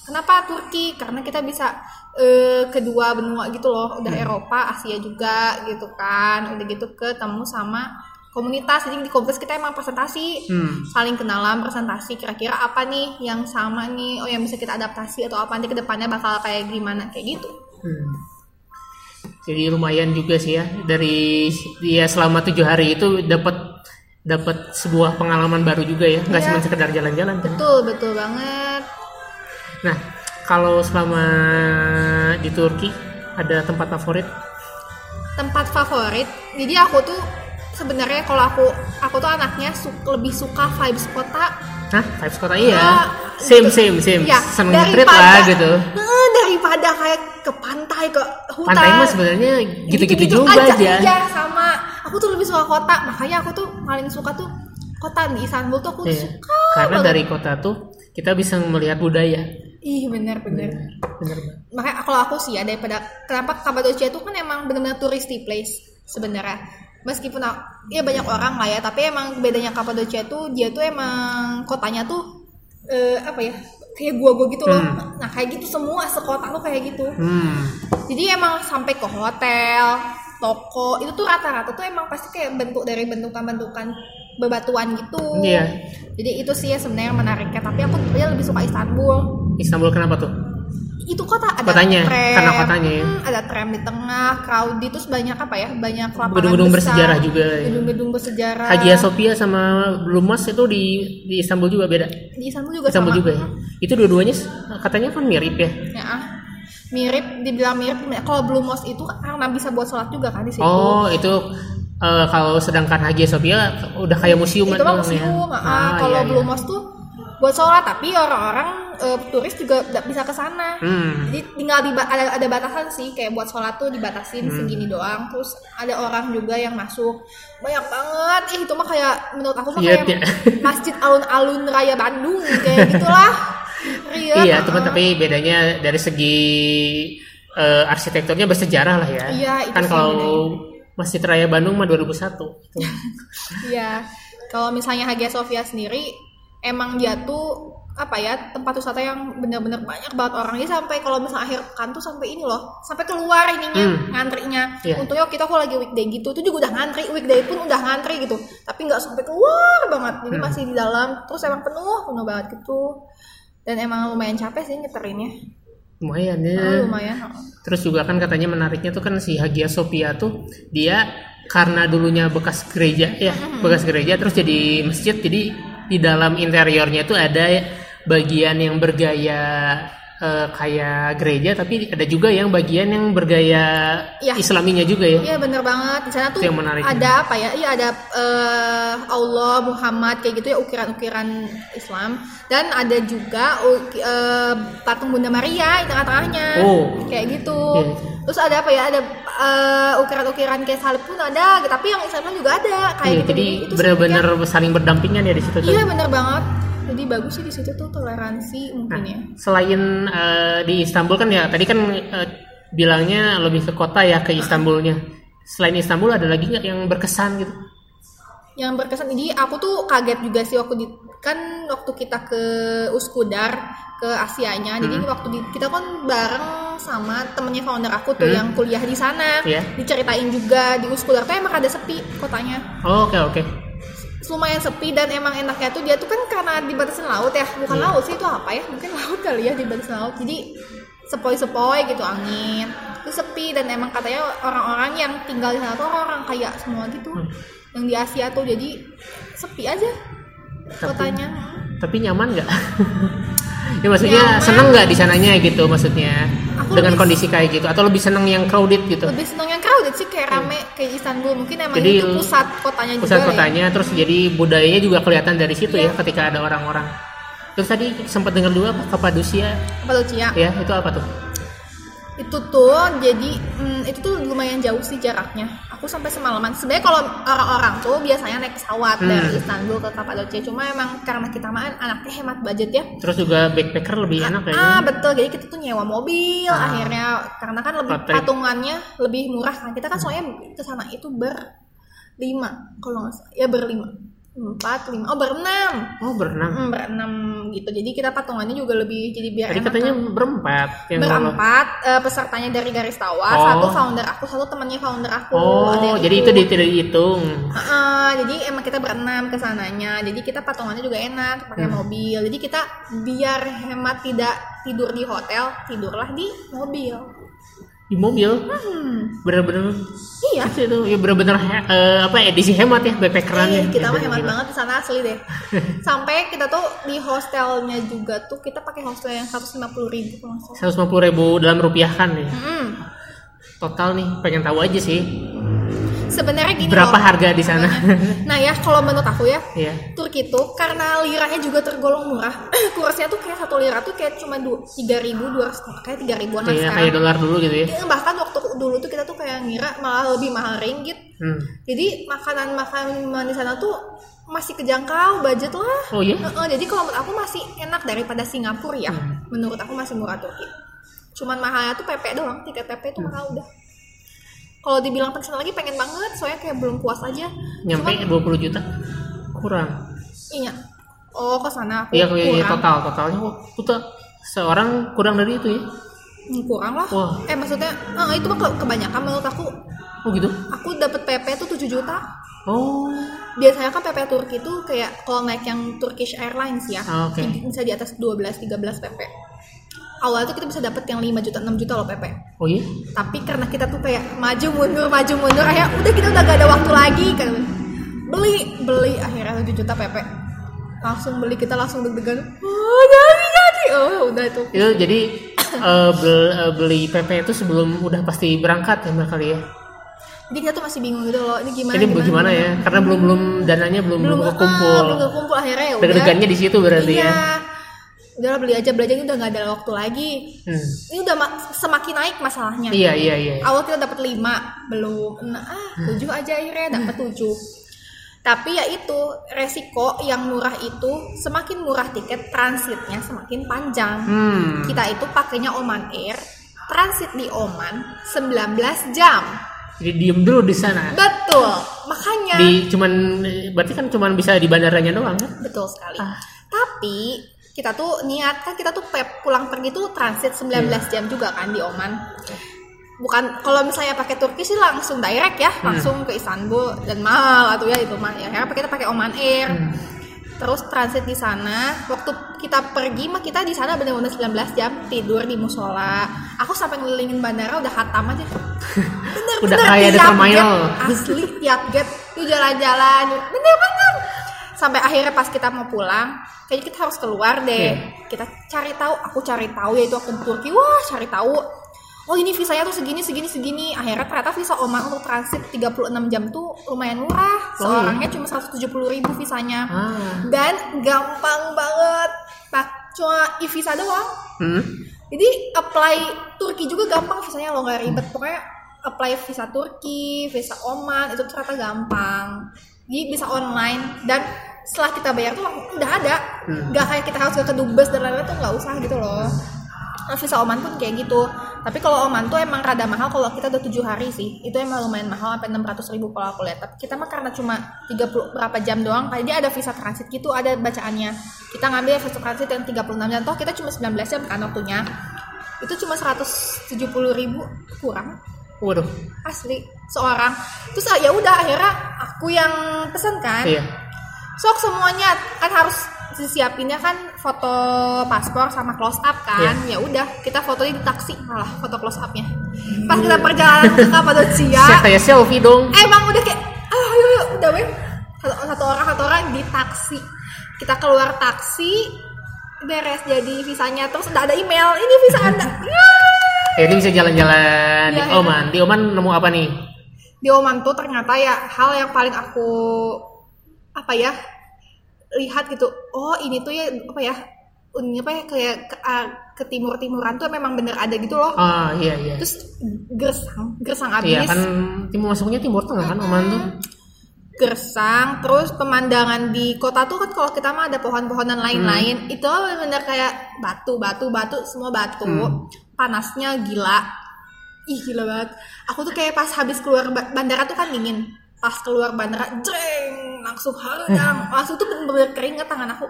[SPEAKER 2] Kenapa Turki? Karena kita bisa eh, kedua benua gitu loh, udah
[SPEAKER 1] Hmm.
[SPEAKER 2] Eropa, Asia juga gitu kan. Udah gitu ketemu sama komunitas. Jadi di komunitas kita emang presentasi
[SPEAKER 1] Hmm.
[SPEAKER 2] saling kenalan presentasi kira-kira apa nih yang sama nih oh yang bisa kita adaptasi atau apa nanti ke depannya bakal kayak gimana kayak gitu
[SPEAKER 1] Hmm. Jadi lumayan juga sih ya dari ya selama tujuh hari itu dapat dapat sebuah pengalaman baru juga ya nggak
[SPEAKER 2] Iya.
[SPEAKER 1] cuma sekedar jalan-jalan kan?
[SPEAKER 2] betul betul banget
[SPEAKER 1] Nah kalau selama di Turki ada tempat favorit?
[SPEAKER 2] tempat favorit jadi aku tuh sebenarnya kalau aku aku tuh anaknya su- lebih suka vibes kota
[SPEAKER 1] Hah, Vibes kota iya.
[SPEAKER 2] Ah,
[SPEAKER 1] same
[SPEAKER 2] gitu.
[SPEAKER 1] same same.
[SPEAKER 2] Iya,
[SPEAKER 1] Seneng lah gitu.
[SPEAKER 2] Eh, daripada kayak ke pantai ke hutan
[SPEAKER 1] Pantai mah sebenarnya gitu-gitu juga aja.
[SPEAKER 2] Iya, sama. Aku tuh lebih suka kota. Makanya aku tuh paling suka tuh kota di Istanbul tuh aku
[SPEAKER 1] Iya.
[SPEAKER 2] suka.
[SPEAKER 1] Karena
[SPEAKER 2] banget.
[SPEAKER 1] dari kota tuh kita bisa melihat budaya.
[SPEAKER 2] Ih, bener bener.
[SPEAKER 1] Bener banget.
[SPEAKER 2] Makanya kalau aku sih ya daripada kenapa Kapadocia itu kan emang benar-benar touristy place sebenarnya. Meskipun aku- ya banyak orang lah ya, tapi emang bedanya Kapadocia tuh dia tuh emang kotanya tuh eh, apa ya? Kayak gua-gua gitu loh.
[SPEAKER 1] Hmm.
[SPEAKER 2] Nah, kayak gitu semua sekota tuh kayak gitu.
[SPEAKER 1] Hmm.
[SPEAKER 2] Jadi emang sampai ke hotel, toko, itu tuh rata-rata tuh emang pasti kayak bentuk dari bentukan-bentukan bebatuan gitu.
[SPEAKER 1] Iya.
[SPEAKER 2] Jadi itu sih ya sebenarnya yang menariknya. Tapi aku sebenarnya lebih suka Istanbul.
[SPEAKER 1] Istanbul kenapa tuh?
[SPEAKER 2] Itu kota ada
[SPEAKER 1] Kotanya,
[SPEAKER 2] tram,
[SPEAKER 1] karena kotanya ya.
[SPEAKER 2] hmm, ada tram di tengah, crowded terus banyak apa ya? Banyak lapangan
[SPEAKER 1] Gedung-gedung
[SPEAKER 2] besar,
[SPEAKER 1] bersejarah juga.
[SPEAKER 2] Gedung-gedung bersejarah.
[SPEAKER 1] Hagia Sophia sama Blue Mosque itu di di Istanbul juga beda.
[SPEAKER 2] Di Istanbul juga
[SPEAKER 1] Istanbul
[SPEAKER 2] sama.
[SPEAKER 1] juga ya. Itu dua-duanya katanya kan mirip ya.
[SPEAKER 2] Ya, ah. mirip, dibilang mirip. Kalau Blue Mosque itu karena bisa buat sholat juga kan di situ.
[SPEAKER 1] Oh, itu eh, kalau sedangkan Hagia Sophia udah kayak museum
[SPEAKER 2] itu
[SPEAKER 1] kan
[SPEAKER 2] mah
[SPEAKER 1] ya.
[SPEAKER 2] museum ah,
[SPEAKER 1] Ah,
[SPEAKER 2] kalau
[SPEAKER 1] iya,
[SPEAKER 2] Blue
[SPEAKER 1] iya.
[SPEAKER 2] Mosque tuh buat sholat tapi orang-orang eh, turis juga nggak bisa ke sana
[SPEAKER 1] Hmm.
[SPEAKER 2] jadi tinggal di ada ada batasan sih kayak buat sholat tuh dibatasin
[SPEAKER 1] Hmm.
[SPEAKER 2] segini doang terus ada orang juga yang masuk banyak banget ih itu mah kayak menurut aku mah
[SPEAKER 1] Iya,
[SPEAKER 2] kayak
[SPEAKER 1] iya.
[SPEAKER 2] masjid alun-alun raya Bandung kayak gitulah Iya,
[SPEAKER 1] Iya,
[SPEAKER 2] ah.
[SPEAKER 1] teman tapi bedanya dari segi eh, arsitekturnya bersejarah lah ya.
[SPEAKER 2] Iya, itu
[SPEAKER 1] kan kalau Masjid Raya Bandung mah 2001 Tuh.
[SPEAKER 2] Iya. Kalau misalnya Hagia Sophia sendiri emang dia tuh apa ya tempat wisata yang benar-benar banyak banget orangnya. Sampai kalau misalnya akhir pekan tuh sampai ini loh sampai keluar ininya
[SPEAKER 1] Hmm.
[SPEAKER 2] ngantrinya.
[SPEAKER 1] Iya.
[SPEAKER 2] untungnya kita kalau lagi weekday gitu itu juga udah ngantri weekday pun udah ngantri gitu. Tapi nggak sampai keluar banget jadi
[SPEAKER 1] Hmm.
[SPEAKER 2] masih di dalam. Terus emang penuh penuh banget gitu. Dan emang lumayan capek sih nyeterinnya.
[SPEAKER 1] Lumayan ya.
[SPEAKER 2] Oh, lumayan
[SPEAKER 1] terus juga kan katanya menariknya tuh kan si Hagia Sophia tuh dia karena dulunya bekas gereja ya bekas gereja terus jadi masjid. Jadi di dalam interiornya tuh ada bagian yang bergaya eh, kayak gereja tapi ada juga yang bagian yang bergaya
[SPEAKER 2] Iya.
[SPEAKER 1] islaminya juga ya
[SPEAKER 2] Iya bener banget di sana tuh
[SPEAKER 1] yang menariknya.
[SPEAKER 2] ada apa ya? Iya ada eh, Allah Muhammad kayak gitu ya ukiran-ukiran Islam dan ada juga eh, patung Bunda Maria di tengah-tengahnya
[SPEAKER 1] Oh.
[SPEAKER 2] kayak gitu.
[SPEAKER 1] Iya.
[SPEAKER 2] Terus ada apa ya? Ada ukiran-ukiran kayak salib pun ada, tapi yang Islam juga ada kayak
[SPEAKER 1] Iya,
[SPEAKER 2] gitu.
[SPEAKER 1] jadi benar-benar saling berdampingan ya di situ
[SPEAKER 2] Iya bener banget. Jadi bagus sih di situ tuh toleransi mungkin ya.
[SPEAKER 1] selain eh, di Istanbul kan ya tadi kan eh, bilangnya lebih ke kota ya ke Istanbulnya selain Istanbul ada lagi nggak yang berkesan gitu
[SPEAKER 2] yang berkesan jadi aku tuh kaget juga sih waktu di kan waktu kita ke Uskudar ke Asianya jadi waktu di, kita kan bareng sama temennya founder aku tuh
[SPEAKER 1] Hmm.
[SPEAKER 2] yang kuliah di sana
[SPEAKER 1] Iya.
[SPEAKER 2] diceritain juga di Uskudar tuh emang ada sepi kotanya
[SPEAKER 1] Oh, oke oke
[SPEAKER 2] lumayan sepi dan emang enaknya tuh dia tuh kan karena dibatasin laut ya. Bukan
[SPEAKER 1] Iya.
[SPEAKER 2] laut sih itu apa ya? Mungkin laut kali ya dibatasin laut. Jadi sepoi-sepoi gitu angin. Itu sepi dan emang katanya orang-orang yang tinggal di sana tuh orang-orang kaya semua gitu
[SPEAKER 1] Hmm.
[SPEAKER 2] yang di Asia tuh. Jadi sepi aja
[SPEAKER 1] Tapi-
[SPEAKER 2] kotanya.
[SPEAKER 1] tapi nyaman nggak ya maksudnya
[SPEAKER 2] Nyaman.
[SPEAKER 1] seneng nggak di sananya gitu maksudnya?
[SPEAKER 2] Aku
[SPEAKER 1] dengan
[SPEAKER 2] lebih-
[SPEAKER 1] kondisi kayak gitu atau lebih seneng yang crowded gitu?
[SPEAKER 2] Lebih seneng yang crowded sih kayak rame kayak Istanbul. Mungkin emang
[SPEAKER 1] Jadi,
[SPEAKER 2] itu pusat kotanya
[SPEAKER 1] pusat
[SPEAKER 2] juga ya.
[SPEAKER 1] kotanya terus jadi budayanya juga kelihatan dari situ
[SPEAKER 2] Iya.
[SPEAKER 1] ya ketika ada orang-orang. Terus tadi sempat dengar dua apa? Kapadosia.
[SPEAKER 2] Cappadocia
[SPEAKER 1] ya itu apa tuh
[SPEAKER 2] itu tuh jadi hmm, itu tuh lumayan jauh sih jaraknya. Aku sampai semalaman. Sebenarnya kalau orang-orang tuh biasanya naik pesawat
[SPEAKER 1] Hmm.
[SPEAKER 2] dari Istanbul ke Cappadocia cuma emang karena kita mah anaknya hemat budget ya.
[SPEAKER 1] Terus juga backpacker lebih enak kayaknya
[SPEAKER 2] ah betul. Jadi kita tuh nyewa mobil
[SPEAKER 1] Ah.
[SPEAKER 2] akhirnya. Karena kan lebih
[SPEAKER 1] Road trip.
[SPEAKER 2] patungannya lebih murah. Kan kita kan soalnya ke sana itu berlima kalau nggak ya berlima empat lima. Oh berenam.
[SPEAKER 1] Oh berenang
[SPEAKER 2] Hmm, berenam gitu. Jadi kita patungannya juga lebih jadi biar
[SPEAKER 1] tadi
[SPEAKER 2] enak
[SPEAKER 1] katanya
[SPEAKER 2] kan.
[SPEAKER 1] berempat yang
[SPEAKER 2] berempat eh, pesertanya dari garis tawa
[SPEAKER 1] Oh.
[SPEAKER 2] satu founder aku satu temannya founder aku.
[SPEAKER 1] Oh jadi itu di- tidak dihitung.
[SPEAKER 2] Heeh, jadi emang kita berenam ke sananya. Jadi kita patungannya juga enak pakai
[SPEAKER 1] Hmm.
[SPEAKER 2] mobil. Jadi kita biar hemat tidak tidur di hotel tidurlah di mobil
[SPEAKER 1] di mobil.
[SPEAKER 2] Hmm,
[SPEAKER 1] bener-bener
[SPEAKER 2] iya.
[SPEAKER 1] itu itu. Ya bener-bener eh, apa edisi hemat ya backpackerannya
[SPEAKER 2] Eh, kita mah
[SPEAKER 1] Ya,
[SPEAKER 2] hemat banget di sana asli deh. Sampai kita tuh di hostelnya juga tuh kita pakai hostel yang 150 ribu kalau nggak salah.
[SPEAKER 1] 150 ribu dalam rupiah kan ya.
[SPEAKER 2] Mm-mm.
[SPEAKER 1] total nih pengen tahu aja sih
[SPEAKER 2] Sebenarnya gini
[SPEAKER 1] berapa
[SPEAKER 2] loh.
[SPEAKER 1] harga di sana?
[SPEAKER 2] Nah ya kalau menurut aku ya
[SPEAKER 1] ya
[SPEAKER 2] Turki tuh karena liranya juga tergolong murah kursnya tuh kayak satu lira tuh kayak cuma tiga ribu dua kayak tiga ribuan
[SPEAKER 1] Iya,
[SPEAKER 2] sekarang.
[SPEAKER 1] kayak dolar dulu gitu ya?
[SPEAKER 2] Ya, bahkan waktu dulu tuh kita tuh kayak ngira malah lebih mahal ringgit.
[SPEAKER 1] Hmm.
[SPEAKER 2] jadi makanan makanan di sana tuh masih kejangkau budget lah.
[SPEAKER 1] Oh iya?
[SPEAKER 2] Heeh, jadi kalau menurut aku masih enak daripada Singapura ya.
[SPEAKER 1] Hmm.
[SPEAKER 2] menurut aku masih murah Turki. Cuman mahalnya tuh PP doang tiket PP
[SPEAKER 1] Hmm.
[SPEAKER 2] itu mahal udah kalau dibilang pengen lagi pengen banget. Soalnya kayak belum puas aja.
[SPEAKER 1] Nyampe
[SPEAKER 2] Cuman,
[SPEAKER 1] 20 juta? Kurang.
[SPEAKER 2] Iya. Oh ke sana. Aku
[SPEAKER 1] iya iya iya, total totalnya. Kok puta. Seorang kurang dari itu ya?
[SPEAKER 2] Hmm, kurang lah.
[SPEAKER 1] Wah.
[SPEAKER 2] eh maksudnya eh, itu mah ke- kebanyakan menurut aku.
[SPEAKER 1] Oh gitu?
[SPEAKER 2] Aku dapat PP tuh 7 juta.
[SPEAKER 1] Oh.
[SPEAKER 2] Biasanya kan PP Turki tuh kayak kalau naik yang Turkish Airlines ya
[SPEAKER 1] Ah, oke.
[SPEAKER 2] bisa di atas 12 13 PP awalnya tuh kita bisa dapat yang 5 juta 6 juta loh PP
[SPEAKER 1] oh iya?
[SPEAKER 2] Tapi karena kita tuh kayak maju mundur maju mundur akhirnya udah kita udah gak ada waktu lagi kan. Beli beli akhirnya 7 juta PP langsung beli kita langsung deg-degan. Oh jadi jadi. Oh udah tuh.
[SPEAKER 1] Itu jadi bel- eh, beli PP itu sebelum udah pasti berangkat ya kali ya?
[SPEAKER 2] Jadi kita tuh masih bingung gitu loh ini gimana
[SPEAKER 1] ini gimana, ya? karena belum belum dananya belum belum,
[SPEAKER 2] belum
[SPEAKER 1] kekumpul.
[SPEAKER 2] ah, belum kekumpul akhirnya ya udah.
[SPEAKER 1] Deg-degannya di situ berarti
[SPEAKER 2] iya.
[SPEAKER 1] ya
[SPEAKER 2] udahlah beli aja beli aja. Ini udah nggak ada waktu lagi.
[SPEAKER 1] Hmm.
[SPEAKER 2] ini udah ma- semakin naik masalahnya.
[SPEAKER 1] Iya iya iya.
[SPEAKER 2] Awal kita dapat 5 belum. Nah, ah tujuh aja akhirnya dapat tujuh. Tapi ya itu resiko yang murah itu semakin murah tiket transitnya semakin panjang.
[SPEAKER 1] Hmm.
[SPEAKER 2] Kita itu pakainya Oman Air transit di Oman 19 jam.
[SPEAKER 1] Jadi diem dulu di sana.
[SPEAKER 2] betul. Makanya
[SPEAKER 1] Di cuman berarti kan cuman bisa di bandaranya doang kan?
[SPEAKER 2] betul sekali.
[SPEAKER 1] Ah.
[SPEAKER 2] tapi kita tuh niat kan kita tuh pulang pergi tuh transit 19
[SPEAKER 1] Iya.
[SPEAKER 2] jam juga kan di Oman. Bukan kalau misalnya pakai Turki sih langsung direct ya
[SPEAKER 1] Hmm.
[SPEAKER 2] langsung ke Istanbul dan mahal atau ya itu mah. Ya karena kita pakai Oman Air.
[SPEAKER 1] Hmm.
[SPEAKER 2] terus transit di sana. Waktu kita pergi mah kita di sana benar-benar 19 jam tidur di musola. Aku sampai ngelilingin bandara udah hatam aja. Bener-bener
[SPEAKER 1] Udah kayak
[SPEAKER 2] gate, asli tiap gate tuh jalan-jalan. Bener-bener sampai akhirnya pas kita mau pulang kayaknya kita harus keluar deh.
[SPEAKER 1] Iya.
[SPEAKER 2] kita cari tahu aku cari tahu yaitu aku ke Turki wah cari tahu. Oh ini visanya tuh segini segini segini. Akhirnya ternyata visa Oman untuk transit 36 jam tuh lumayan murah.
[SPEAKER 1] Oh, iya.
[SPEAKER 2] seorangnya cuma 170 ribu visanya.
[SPEAKER 1] Ah.
[SPEAKER 2] dan gampang banget. Pak cuma e-visa doang.
[SPEAKER 1] Hmm.
[SPEAKER 2] jadi apply Turki juga gampang visanya lo nggak ribet. Pokoknya apply visa Turki visa Oman itu ternyata gampang. Jadi bisa online. Dan setelah kita bayar tuh udah ada.
[SPEAKER 1] Hmm.
[SPEAKER 2] nggak kayak kita harus ke dubes dan lain-lain tuh nggak usah gitu loh. Nah, visa Oman pun kayak gitu. Tapi kalau Oman tuh emang rada mahal kalau kita udah tujuh hari sih itu emang lumayan mahal sampai 600 ribu kalau aku lihat. Tapi kita mah karena cuma 30 berapa jam doang kayak dia ada visa transit gitu ada bacaannya. Kita ngambil visa transit yang 36 jam toh kita cuma 19 jam kan waktunya. Itu cuma 170 ribu kurang.
[SPEAKER 1] Waduh.
[SPEAKER 2] asli seorang. Terus ya udah akhirnya aku yang pesen kan.
[SPEAKER 1] Iya.
[SPEAKER 2] Sok semuanya kan harus disiapinnya kan foto paspor sama close up kan
[SPEAKER 1] Iya.
[SPEAKER 2] ya udah kita fotonya di taksi malah foto close upnya pas kita perjalanan ke Kapadocia
[SPEAKER 1] Saya selfie dong.
[SPEAKER 2] emang udah kayak ayo ayo, ayo udah weh satu, satu orang satu orang di taksi kita keluar taksi beres jadi visanya terus udah ada email ini visa anda Ya.
[SPEAKER 1] Ya, ini bisa jalan-jalan di
[SPEAKER 2] Iya.
[SPEAKER 1] Oman. Di Oman nemu apa nih?
[SPEAKER 2] di Oman tuh ternyata ya hal yang paling aku apa ya lihat gitu oh ini tuh ya apa ya ini apa ya kayak ke, ah, ke timur timuran tuh memang bener ada gitu loh
[SPEAKER 1] Ah, iya iya.
[SPEAKER 2] terus gersang gersang abis
[SPEAKER 1] Iya kan timur masuknya timur tengah kan Oman tuh.
[SPEAKER 2] gersang terus pemandangan di kota tuh kan kalau kita mah ada pohon-pohonan lain-lain
[SPEAKER 1] Hmm.
[SPEAKER 2] itu bener kayak batu batu batu semua batu
[SPEAKER 1] Hmm.
[SPEAKER 2] panasnya gila ih gila banget aku tuh kayak pas habis keluar ba- bandara tuh kan dingin pas keluar bandara jreng langsung harang langsung tuh bener-bener keringet tangan aku.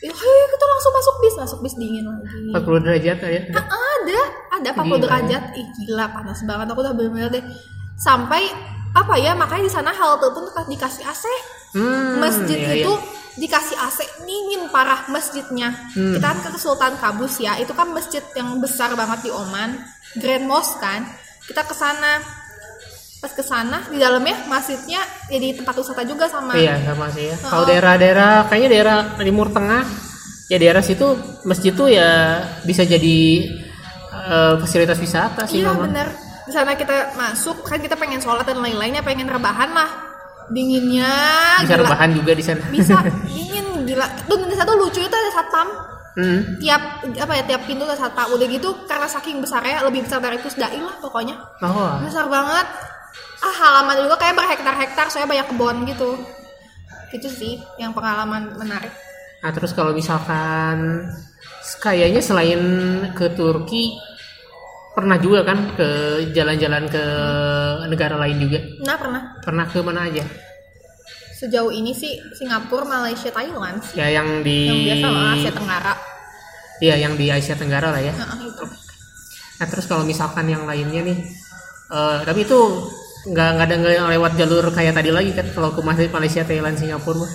[SPEAKER 2] Ya hei kita langsung masuk bis masuk bis dingin lagi.
[SPEAKER 1] 40 derajat ya.
[SPEAKER 2] Ah, ada ada 40
[SPEAKER 1] Gila,
[SPEAKER 2] derajat. Ih gila panas banget. Aku udah bener-bener deh. Sampai apa ya makanya di sana halte pun dikasih AC
[SPEAKER 1] Hmm,
[SPEAKER 2] masjid
[SPEAKER 1] iya,
[SPEAKER 2] itu
[SPEAKER 1] iya.
[SPEAKER 2] dikasih AC dingin parah masjidnya.
[SPEAKER 1] Hmm.
[SPEAKER 2] kita kan ke Sultan Kabus ya itu kan masjid yang besar banget di Oman Grand Mosque kan. Kita ke sana pas ke sana di dalamnya masjidnya jadi tempat wisata juga sama.
[SPEAKER 1] Iya sama sih ya. Kalau
[SPEAKER 2] Oh.
[SPEAKER 1] daerah-daerah kayaknya daerah timur tengah. Ya daerah situ masjid tuh ya bisa jadi eh, fasilitas wisata sih
[SPEAKER 2] iya bener. Di sana kita masuk kan kita pengen sholat dan lain-lainnya pengen rebahan lah. Dinginnya
[SPEAKER 1] Bisa
[SPEAKER 2] gila.
[SPEAKER 1] rebahan juga di sana.
[SPEAKER 2] bisa. Dingin gila. Tuh di satu lucu itu ada satpam.
[SPEAKER 1] Hmm.
[SPEAKER 2] tiap apa ya tiap pintu ada satpam. Udah gitu karena saking besarnya lebih besar dari pusdai lah pokoknya.
[SPEAKER 1] Oh,
[SPEAKER 2] besar banget ah halaman juga kayak berhektar-hektar soalnya banyak kebun gitu itu sih yang pengalaman menarik
[SPEAKER 1] Nah terus kalau misalkan kayaknya selain ke Turki pernah juga kan ke jalan-jalan ke negara lain juga.
[SPEAKER 2] nah pernah
[SPEAKER 1] Pernah ke mana aja?
[SPEAKER 2] sejauh ini sih Singapura Malaysia Thailand sih
[SPEAKER 1] Ya yang di
[SPEAKER 2] yang biasa lah Asia Tenggara
[SPEAKER 1] Iya yang di Asia Tenggara lah ya.
[SPEAKER 2] nah, itu
[SPEAKER 1] Nah terus kalau misalkan yang lainnya nih, eh, tapi itu nggak nggak ada nggak lewat jalur kayak tadi lagi kan kalau ke Malaysia, Thailand, Singapura mah.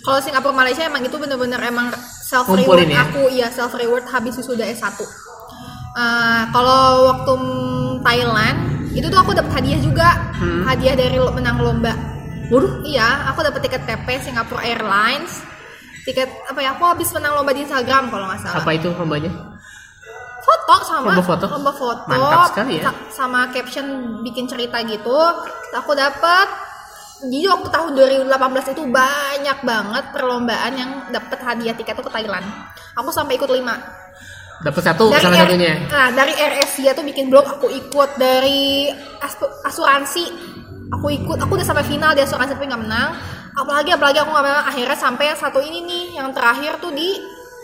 [SPEAKER 2] kalau Singapura Malaysia emang itu bener-bener emang self reward
[SPEAKER 1] ya?
[SPEAKER 2] aku iya self reward habis wisuda S1 Eh, kalau waktu Thailand itu tuh aku dapat hadiah juga
[SPEAKER 1] Hmm.
[SPEAKER 2] hadiah dari menang lomba
[SPEAKER 1] Waduh,
[SPEAKER 2] iya aku dapat tiket PP Singapore Airlines tiket apa ya aku habis menang lomba di Instagram kalau nggak salah
[SPEAKER 1] apa itu lombanya?
[SPEAKER 2] Foto sama
[SPEAKER 1] Lomba foto?
[SPEAKER 2] lomba foto.
[SPEAKER 1] Mantap sekali ya.
[SPEAKER 2] sa- sama caption bikin cerita gitu. Aku dapat jadi waktu tahun 2018 itu banyak banget perlombaan yang dapat hadiah tiket tuh ke Thailand. Aku sampai ikut lima.
[SPEAKER 1] Dapat satu
[SPEAKER 2] dari
[SPEAKER 1] salah
[SPEAKER 2] R-
[SPEAKER 1] satunya.
[SPEAKER 2] nah dari RSIA tuh bikin blog aku ikut. Dari asuransi aku ikut. Aku udah sampai final di asuransi tapi nggak menang. Apalagi apalagi aku nggak menang. Akhirnya sampai yang satu ini nih yang terakhir tuh di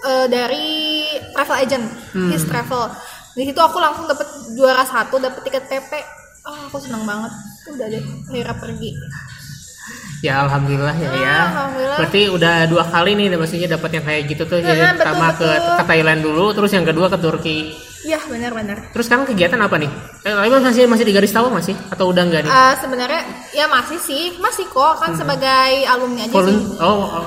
[SPEAKER 2] eh, dari travel agent
[SPEAKER 1] Hmm.
[SPEAKER 2] his travel di situ aku langsung dapet juara satu dapet tiket PP oh aku seneng banget udah deh akhirnya pergi
[SPEAKER 1] Ya alhamdulillah ya ya.
[SPEAKER 2] Ah, alhamdulillah.
[SPEAKER 1] Berarti udah dua kali nih maksudnya dapat yang kayak gitu tuh.
[SPEAKER 2] Nah,
[SPEAKER 1] Jadi
[SPEAKER 2] betul,
[SPEAKER 1] pertama ke,
[SPEAKER 2] betul.
[SPEAKER 1] ke Thailand dulu, terus yang kedua ke Turki.
[SPEAKER 2] Ya benar-benar
[SPEAKER 1] Terus sekarang kegiatan apa nih? Eh, masih masih di garis tawa masih atau udah enggak nih?
[SPEAKER 2] Eh, sebenarnya ya masih sih masih kok kan sebagai alumni aja
[SPEAKER 1] Volun-
[SPEAKER 2] sih
[SPEAKER 1] oh, oh,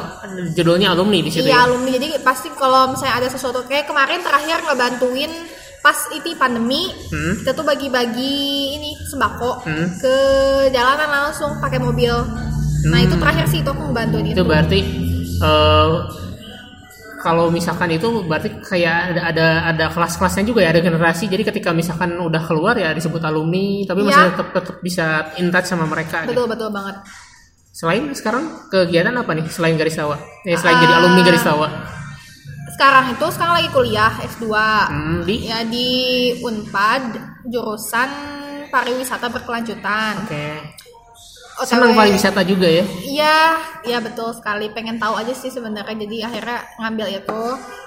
[SPEAKER 1] judulnya alumni di situ
[SPEAKER 2] Iya
[SPEAKER 1] ya.
[SPEAKER 2] alumni jadi pasti kalau misalnya ada sesuatu kayak kemarin terakhir ngebantuin pas itu pandemi
[SPEAKER 1] Hmm.
[SPEAKER 2] kita tuh bagi-bagi ini sembako
[SPEAKER 1] Hmm.
[SPEAKER 2] ke jalanan langsung pakai mobil. Nah
[SPEAKER 1] Hmm.
[SPEAKER 2] itu terakhir sih itu aku ngebantuin itu.
[SPEAKER 1] Itu berarti eh kalau misalkan itu berarti kayak ada ada ada kelas-kelasnya juga ya, ada generasi. Jadi ketika misalkan udah keluar ya disebut alumni, tapi masih
[SPEAKER 2] Iya.
[SPEAKER 1] tetap tetap bisa in touch sama mereka. gitu.
[SPEAKER 2] Betul betul banget.
[SPEAKER 1] Selain sekarang kegiatan apa nih selain garis tawa? Eh, selain jadi
[SPEAKER 2] Ah.
[SPEAKER 1] alumni garis tawa.
[SPEAKER 2] Sekarang itu sekarang lagi kuliah S2
[SPEAKER 1] Hmm, di
[SPEAKER 2] ya di Unpad jurusan pariwisata berkelanjutan.
[SPEAKER 1] Oke.
[SPEAKER 2] OTW.
[SPEAKER 1] Senang pariwisata juga ya.
[SPEAKER 2] Iya, iya betul sekali. Pengen tahu aja sih sebenarnya. Jadi akhirnya ngambil itu.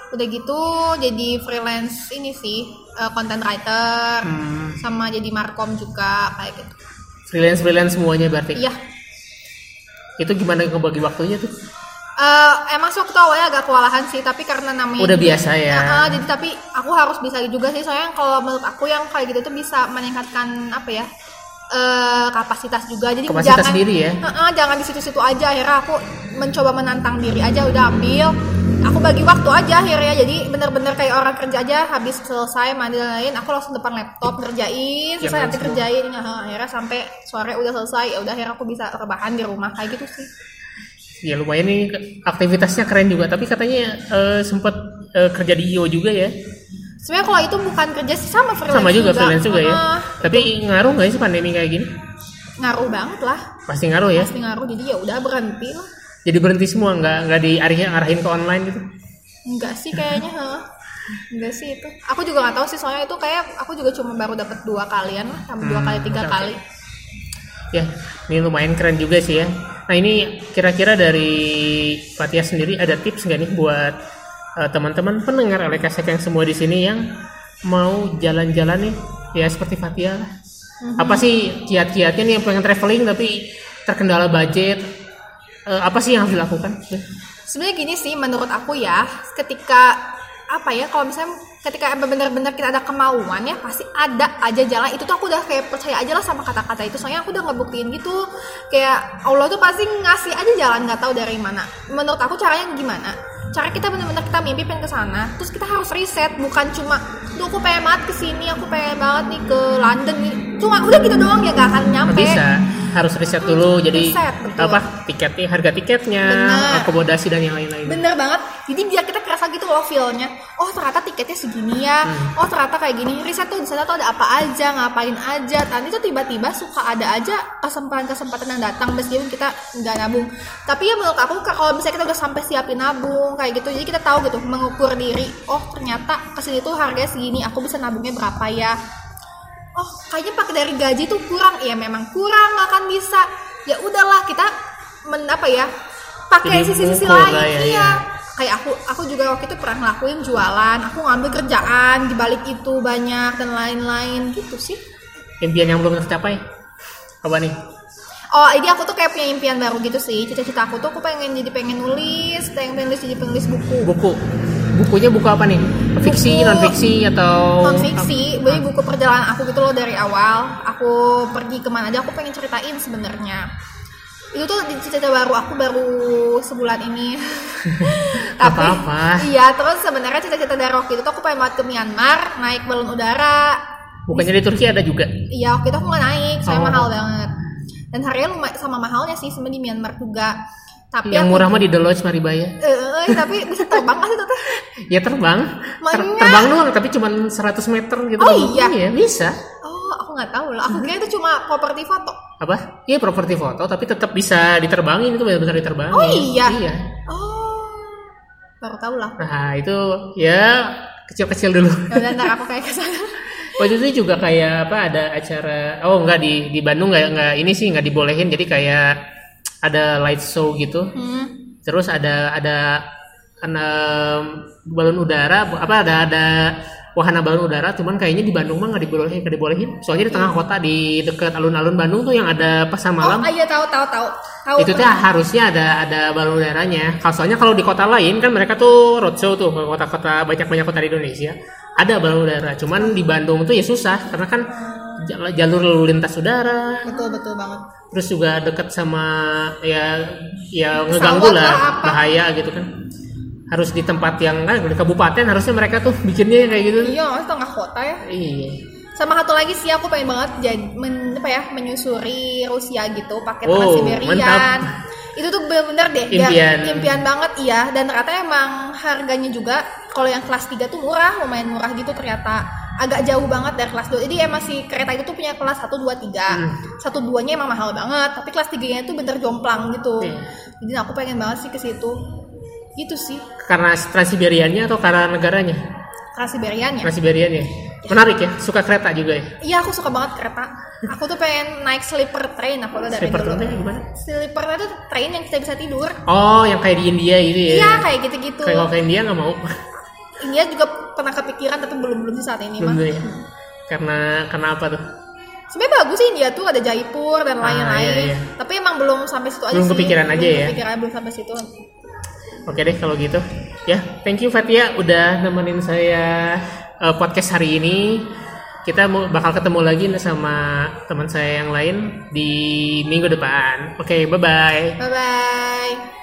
[SPEAKER 2] Udah gitu jadi freelance ini sih, eh, content writer,
[SPEAKER 1] Hmm,
[SPEAKER 2] sama jadi markom juga kayak gitu.
[SPEAKER 1] freelance freelance semuanya berarti.
[SPEAKER 2] Iya.
[SPEAKER 1] Itu gimana ngebagi waktunya tuh?
[SPEAKER 2] Eh, emang sih waktu awalnya agak kewalahan sih, tapi karena namanya
[SPEAKER 1] Udah biasa ya.
[SPEAKER 2] Heeh, jadi tapi aku harus bisa juga sih soalnya kalau menurut aku yang kayak gitu tuh bisa meningkatkan apa ya? Eh kapasitas juga. Jadi
[SPEAKER 1] Kapasitas
[SPEAKER 2] jangan
[SPEAKER 1] diri ya.
[SPEAKER 2] Heeh, jangan di situ-situ aja akhirnya aku mencoba menantang diri aja udah ambil. Aku bagi waktu aja akhirnya jadi bener-bener kayak orang kerja aja habis selesai mandi dan lain aku langsung depan laptop ngerjain selesai
[SPEAKER 1] Jangan
[SPEAKER 2] nanti kerjain Heeh, akhirnya sampai sore udah selesai ya udah akhirnya aku bisa rebahan di rumah kayak gitu sih.
[SPEAKER 1] Ya lumayan nih aktivitasnya keren juga. Tapi katanya eh, sempet eh, kerja di IO juga ya.
[SPEAKER 2] Sebenarnya kalau itu bukan kerja sih sama freelance
[SPEAKER 1] Sama juga freelance juga ya.
[SPEAKER 2] Heeh,
[SPEAKER 1] Tapi ngaruh nggak sih pandemi kayak gini?
[SPEAKER 2] ngaruh banget lah
[SPEAKER 1] Pasti ngaruh ya.
[SPEAKER 2] pasti ngaruh jadi ya udah berhenti lah
[SPEAKER 1] Jadi berhenti semua nggak nggak diarahin arahin ke online gitu.
[SPEAKER 2] enggak sih kayaknya heeh. enggak sih itu aku juga nggak tahu sih soalnya itu kayak aku juga cuma baru dapat dua kalian lah sama dua
[SPEAKER 1] Hmm,
[SPEAKER 2] kali tiga
[SPEAKER 1] oke.
[SPEAKER 2] kali
[SPEAKER 1] Ya, ini lumayan keren juga sih ya. Nah ini kira-kira dari Fatia sendiri ada tips nggak nih buat eh, teman-teman pendengar Elekasek yang semua di sini yang mau jalan-jalan nih, ya seperti Fatia lah. Apa sih kiat-kiatnya nih? Yang pengen traveling tapi terkendala budget? Eh, apa sih yang harus dilakukan?
[SPEAKER 2] sebenarnya gini sih menurut aku ya ketika apa ya kalau misalnya ketika benar-benar kita ada kemauan ya pasti ada aja jalan. Itu tuh aku udah kayak percaya aja lah sama kata-kata itu. Soalnya aku udah ngebuktiin gitu. Kayak Allah tuh pasti ngasih aja jalan nggak tahu dari mana. Menurut aku caranya gimana cara kita benar-benar kita mimpi pengen ke sana terus kita harus riset bukan cuma tuh aku pengen banget ke sini aku pengen banget nih ke London nih. Cuma udah gitu doang ya gak akan nyampe.
[SPEAKER 1] Bisa, harus riset dulu. Jadi
[SPEAKER 2] Riset, betul.
[SPEAKER 1] apa tiketnya, harga tiketnya,
[SPEAKER 2] Benar.
[SPEAKER 1] akomodasi dan yang lain-lain.
[SPEAKER 2] Bener banget. Jadi biar kita kerasa gitu loh feel-nya. Oh ternyata tiketnya segini ya.
[SPEAKER 1] Hmm.
[SPEAKER 2] Oh ternyata kayak gini. Riset tuh di sana tuh ada apa aja, ngapain aja. Nanti tuh tiba-tiba suka ada aja kesempatan-kesempatan yang datang meskipun kita nggak nabung. Tapi ya menurut aku kalau misalnya kita udah sampai siapin nabung kayak gitu, jadi kita tahu gitu mengukur diri. Oh ternyata ke sini tuh harganya segini. Aku bisa nabungnya berapa ya? Oh kayaknya pakai dari gaji tuh kurang ya memang kurang nggak akan bisa ya udahlah kita men apa ya pakai sisi-sisi lain
[SPEAKER 1] lah ya,
[SPEAKER 2] iya
[SPEAKER 1] ya.
[SPEAKER 2] kayak aku aku juga waktu itu pernah ngelakuin jualan aku ngambil kerjaan di balik itu banyak dan lain-lain gitu sih
[SPEAKER 1] Impian yang belum tercapai apa nih?
[SPEAKER 2] Oh, ini aku tuh kayak punya impian baru gitu sih. Cita-cita aku tuh aku pengen jadi pengen nulis, pengen nulis jadi penulis buku.
[SPEAKER 1] Buku. Bukunya buku apa nih? Fiksi,
[SPEAKER 2] Buku-
[SPEAKER 1] non fiksi atau
[SPEAKER 2] non fiksi, jadi buku perjalanan aku gitu loh dari awal. Aku pergi ke mana aja, aku pengen ceritain sebenarnya. Itu tuh cita-cita baru aku baru sebulan ini. Tapi
[SPEAKER 1] Apa-apa.
[SPEAKER 2] iya, terus sebenarnya cita-cita dari waktu itu tuh aku pengen banget ke Myanmar, naik balon udara.
[SPEAKER 1] Bukannya di Turki ada juga?
[SPEAKER 2] Iya, waktu itu aku nggak naik, soalnya
[SPEAKER 1] Oh.
[SPEAKER 2] mahal banget. Dan harganya lumayan sama mahalnya sih sebenarnya di Myanmar juga. Tapi
[SPEAKER 1] yang murah mah di Deloitte Maribaya.
[SPEAKER 2] Eh, eh, tapi bisa terbang nggak sih teteh?
[SPEAKER 1] Ya terbang. Ter- terbang doang tapi cuma 100 meter gitu.
[SPEAKER 2] Oh, iya?
[SPEAKER 1] bisa.
[SPEAKER 2] Oh, aku nggak tahu lah. Aku kira itu cuma properti foto.
[SPEAKER 1] Apa? Iya properti foto tapi tetap bisa diterbangin itu benar-benar diterbangin.
[SPEAKER 2] Oh, iya?
[SPEAKER 1] Iya.
[SPEAKER 2] Oh, baru tahu lah.
[SPEAKER 1] Nah, itu ya kecil-kecil dulu.
[SPEAKER 2] Ya ntar aku kayak ke sana.
[SPEAKER 1] Waktu itu juga kayak apa ada acara oh enggak di di Bandung nggak nggak ini sih nggak dibolehin jadi kayak ada light show gitu
[SPEAKER 2] Hmm.
[SPEAKER 1] terus ada ada em, balon udara apa ada ada wahana balon udara cuman kayaknya di Bandung mah nggak dibolehin nggak dibolehin soalnya di tengah kota di dekat alun-alun Bandung tuh yang ada pasar malam
[SPEAKER 2] Oh iya tahu tahu tahu. Tahu.
[SPEAKER 1] itu tuh harusnya ada ada balon udaranya kalau soalnya kalau di kota lain kan mereka tuh roadshow tuh ke kota-kota banyak-banyak kota di Indonesia ada balon udara cuman di Bandung tuh ya susah karena kan jalur lalu lintas udara
[SPEAKER 2] Betul betul banget.
[SPEAKER 1] terus juga deket sama ya ya ngeganggu
[SPEAKER 2] Pesawat
[SPEAKER 1] lah
[SPEAKER 2] lah, apa.
[SPEAKER 1] bahaya gitu kan harus di tempat yang kan di kabupaten harusnya mereka tuh bikinnya kayak gitu
[SPEAKER 2] Iya, mas tengah kota ya.
[SPEAKER 1] iya
[SPEAKER 2] Sama satu lagi sih aku pengen banget jadi men, apa ya menyusuri Rusia gitu pakai
[SPEAKER 1] Oh, mantap.
[SPEAKER 2] Itu tuh bener-bener deh
[SPEAKER 1] Impian.
[SPEAKER 2] impian banget iya dan ternyata emang harganya juga kalau yang kelas 3 tuh murah, lumayan murah gitu ternyata agak jauh banget dari kelas 2 jadi emang si kereta itu tuh punya kelas 1, 2, 3
[SPEAKER 1] Hmm.
[SPEAKER 2] satu duanya emang mahal banget tapi kelas 3 nya tuh bener jomplang gitu.
[SPEAKER 1] Iya.
[SPEAKER 2] jadi aku pengen banget sih ke situ. Gitu sih.
[SPEAKER 1] Karena Transiberiannya atau karena negaranya?
[SPEAKER 2] Transsiberian ya.
[SPEAKER 1] Transiberiannya menarik ya suka kereta juga ya?
[SPEAKER 2] Iya aku suka banget kereta. Aku tuh pengen naik sleeper train aku udah dari
[SPEAKER 1] sleeper
[SPEAKER 2] dulu.
[SPEAKER 1] trainnya gimana?
[SPEAKER 2] Sleeper train itu train yang kita bisa tidur.
[SPEAKER 1] oh yang kayak di India gitu ya?
[SPEAKER 2] Iya kayak gitu-gitu.
[SPEAKER 1] kayak kalau ke India nggak mau
[SPEAKER 2] India juga pernah kepikiran tapi belum belum sih saat ini mah.
[SPEAKER 1] Belum ya. karena karena apa tuh
[SPEAKER 2] Sebenarnya bagus sih India tuh ada Jaipur dan
[SPEAKER 1] Ah,
[SPEAKER 2] lain-lain.
[SPEAKER 1] iya, iya.
[SPEAKER 2] Tapi emang belum sampai situ aja
[SPEAKER 1] Belum
[SPEAKER 2] sih.
[SPEAKER 1] kepikiran aja
[SPEAKER 2] Belum
[SPEAKER 1] ya.
[SPEAKER 2] Kepikiran belum sampai situ.
[SPEAKER 1] Oke deh kalau gitu. Ya, thank you Fatia udah nemenin saya eh, podcast hari ini. Kita mau bakal ketemu lagi nih sama teman saya yang lain di minggu depan. Oke, bye bye.
[SPEAKER 2] Bye bye.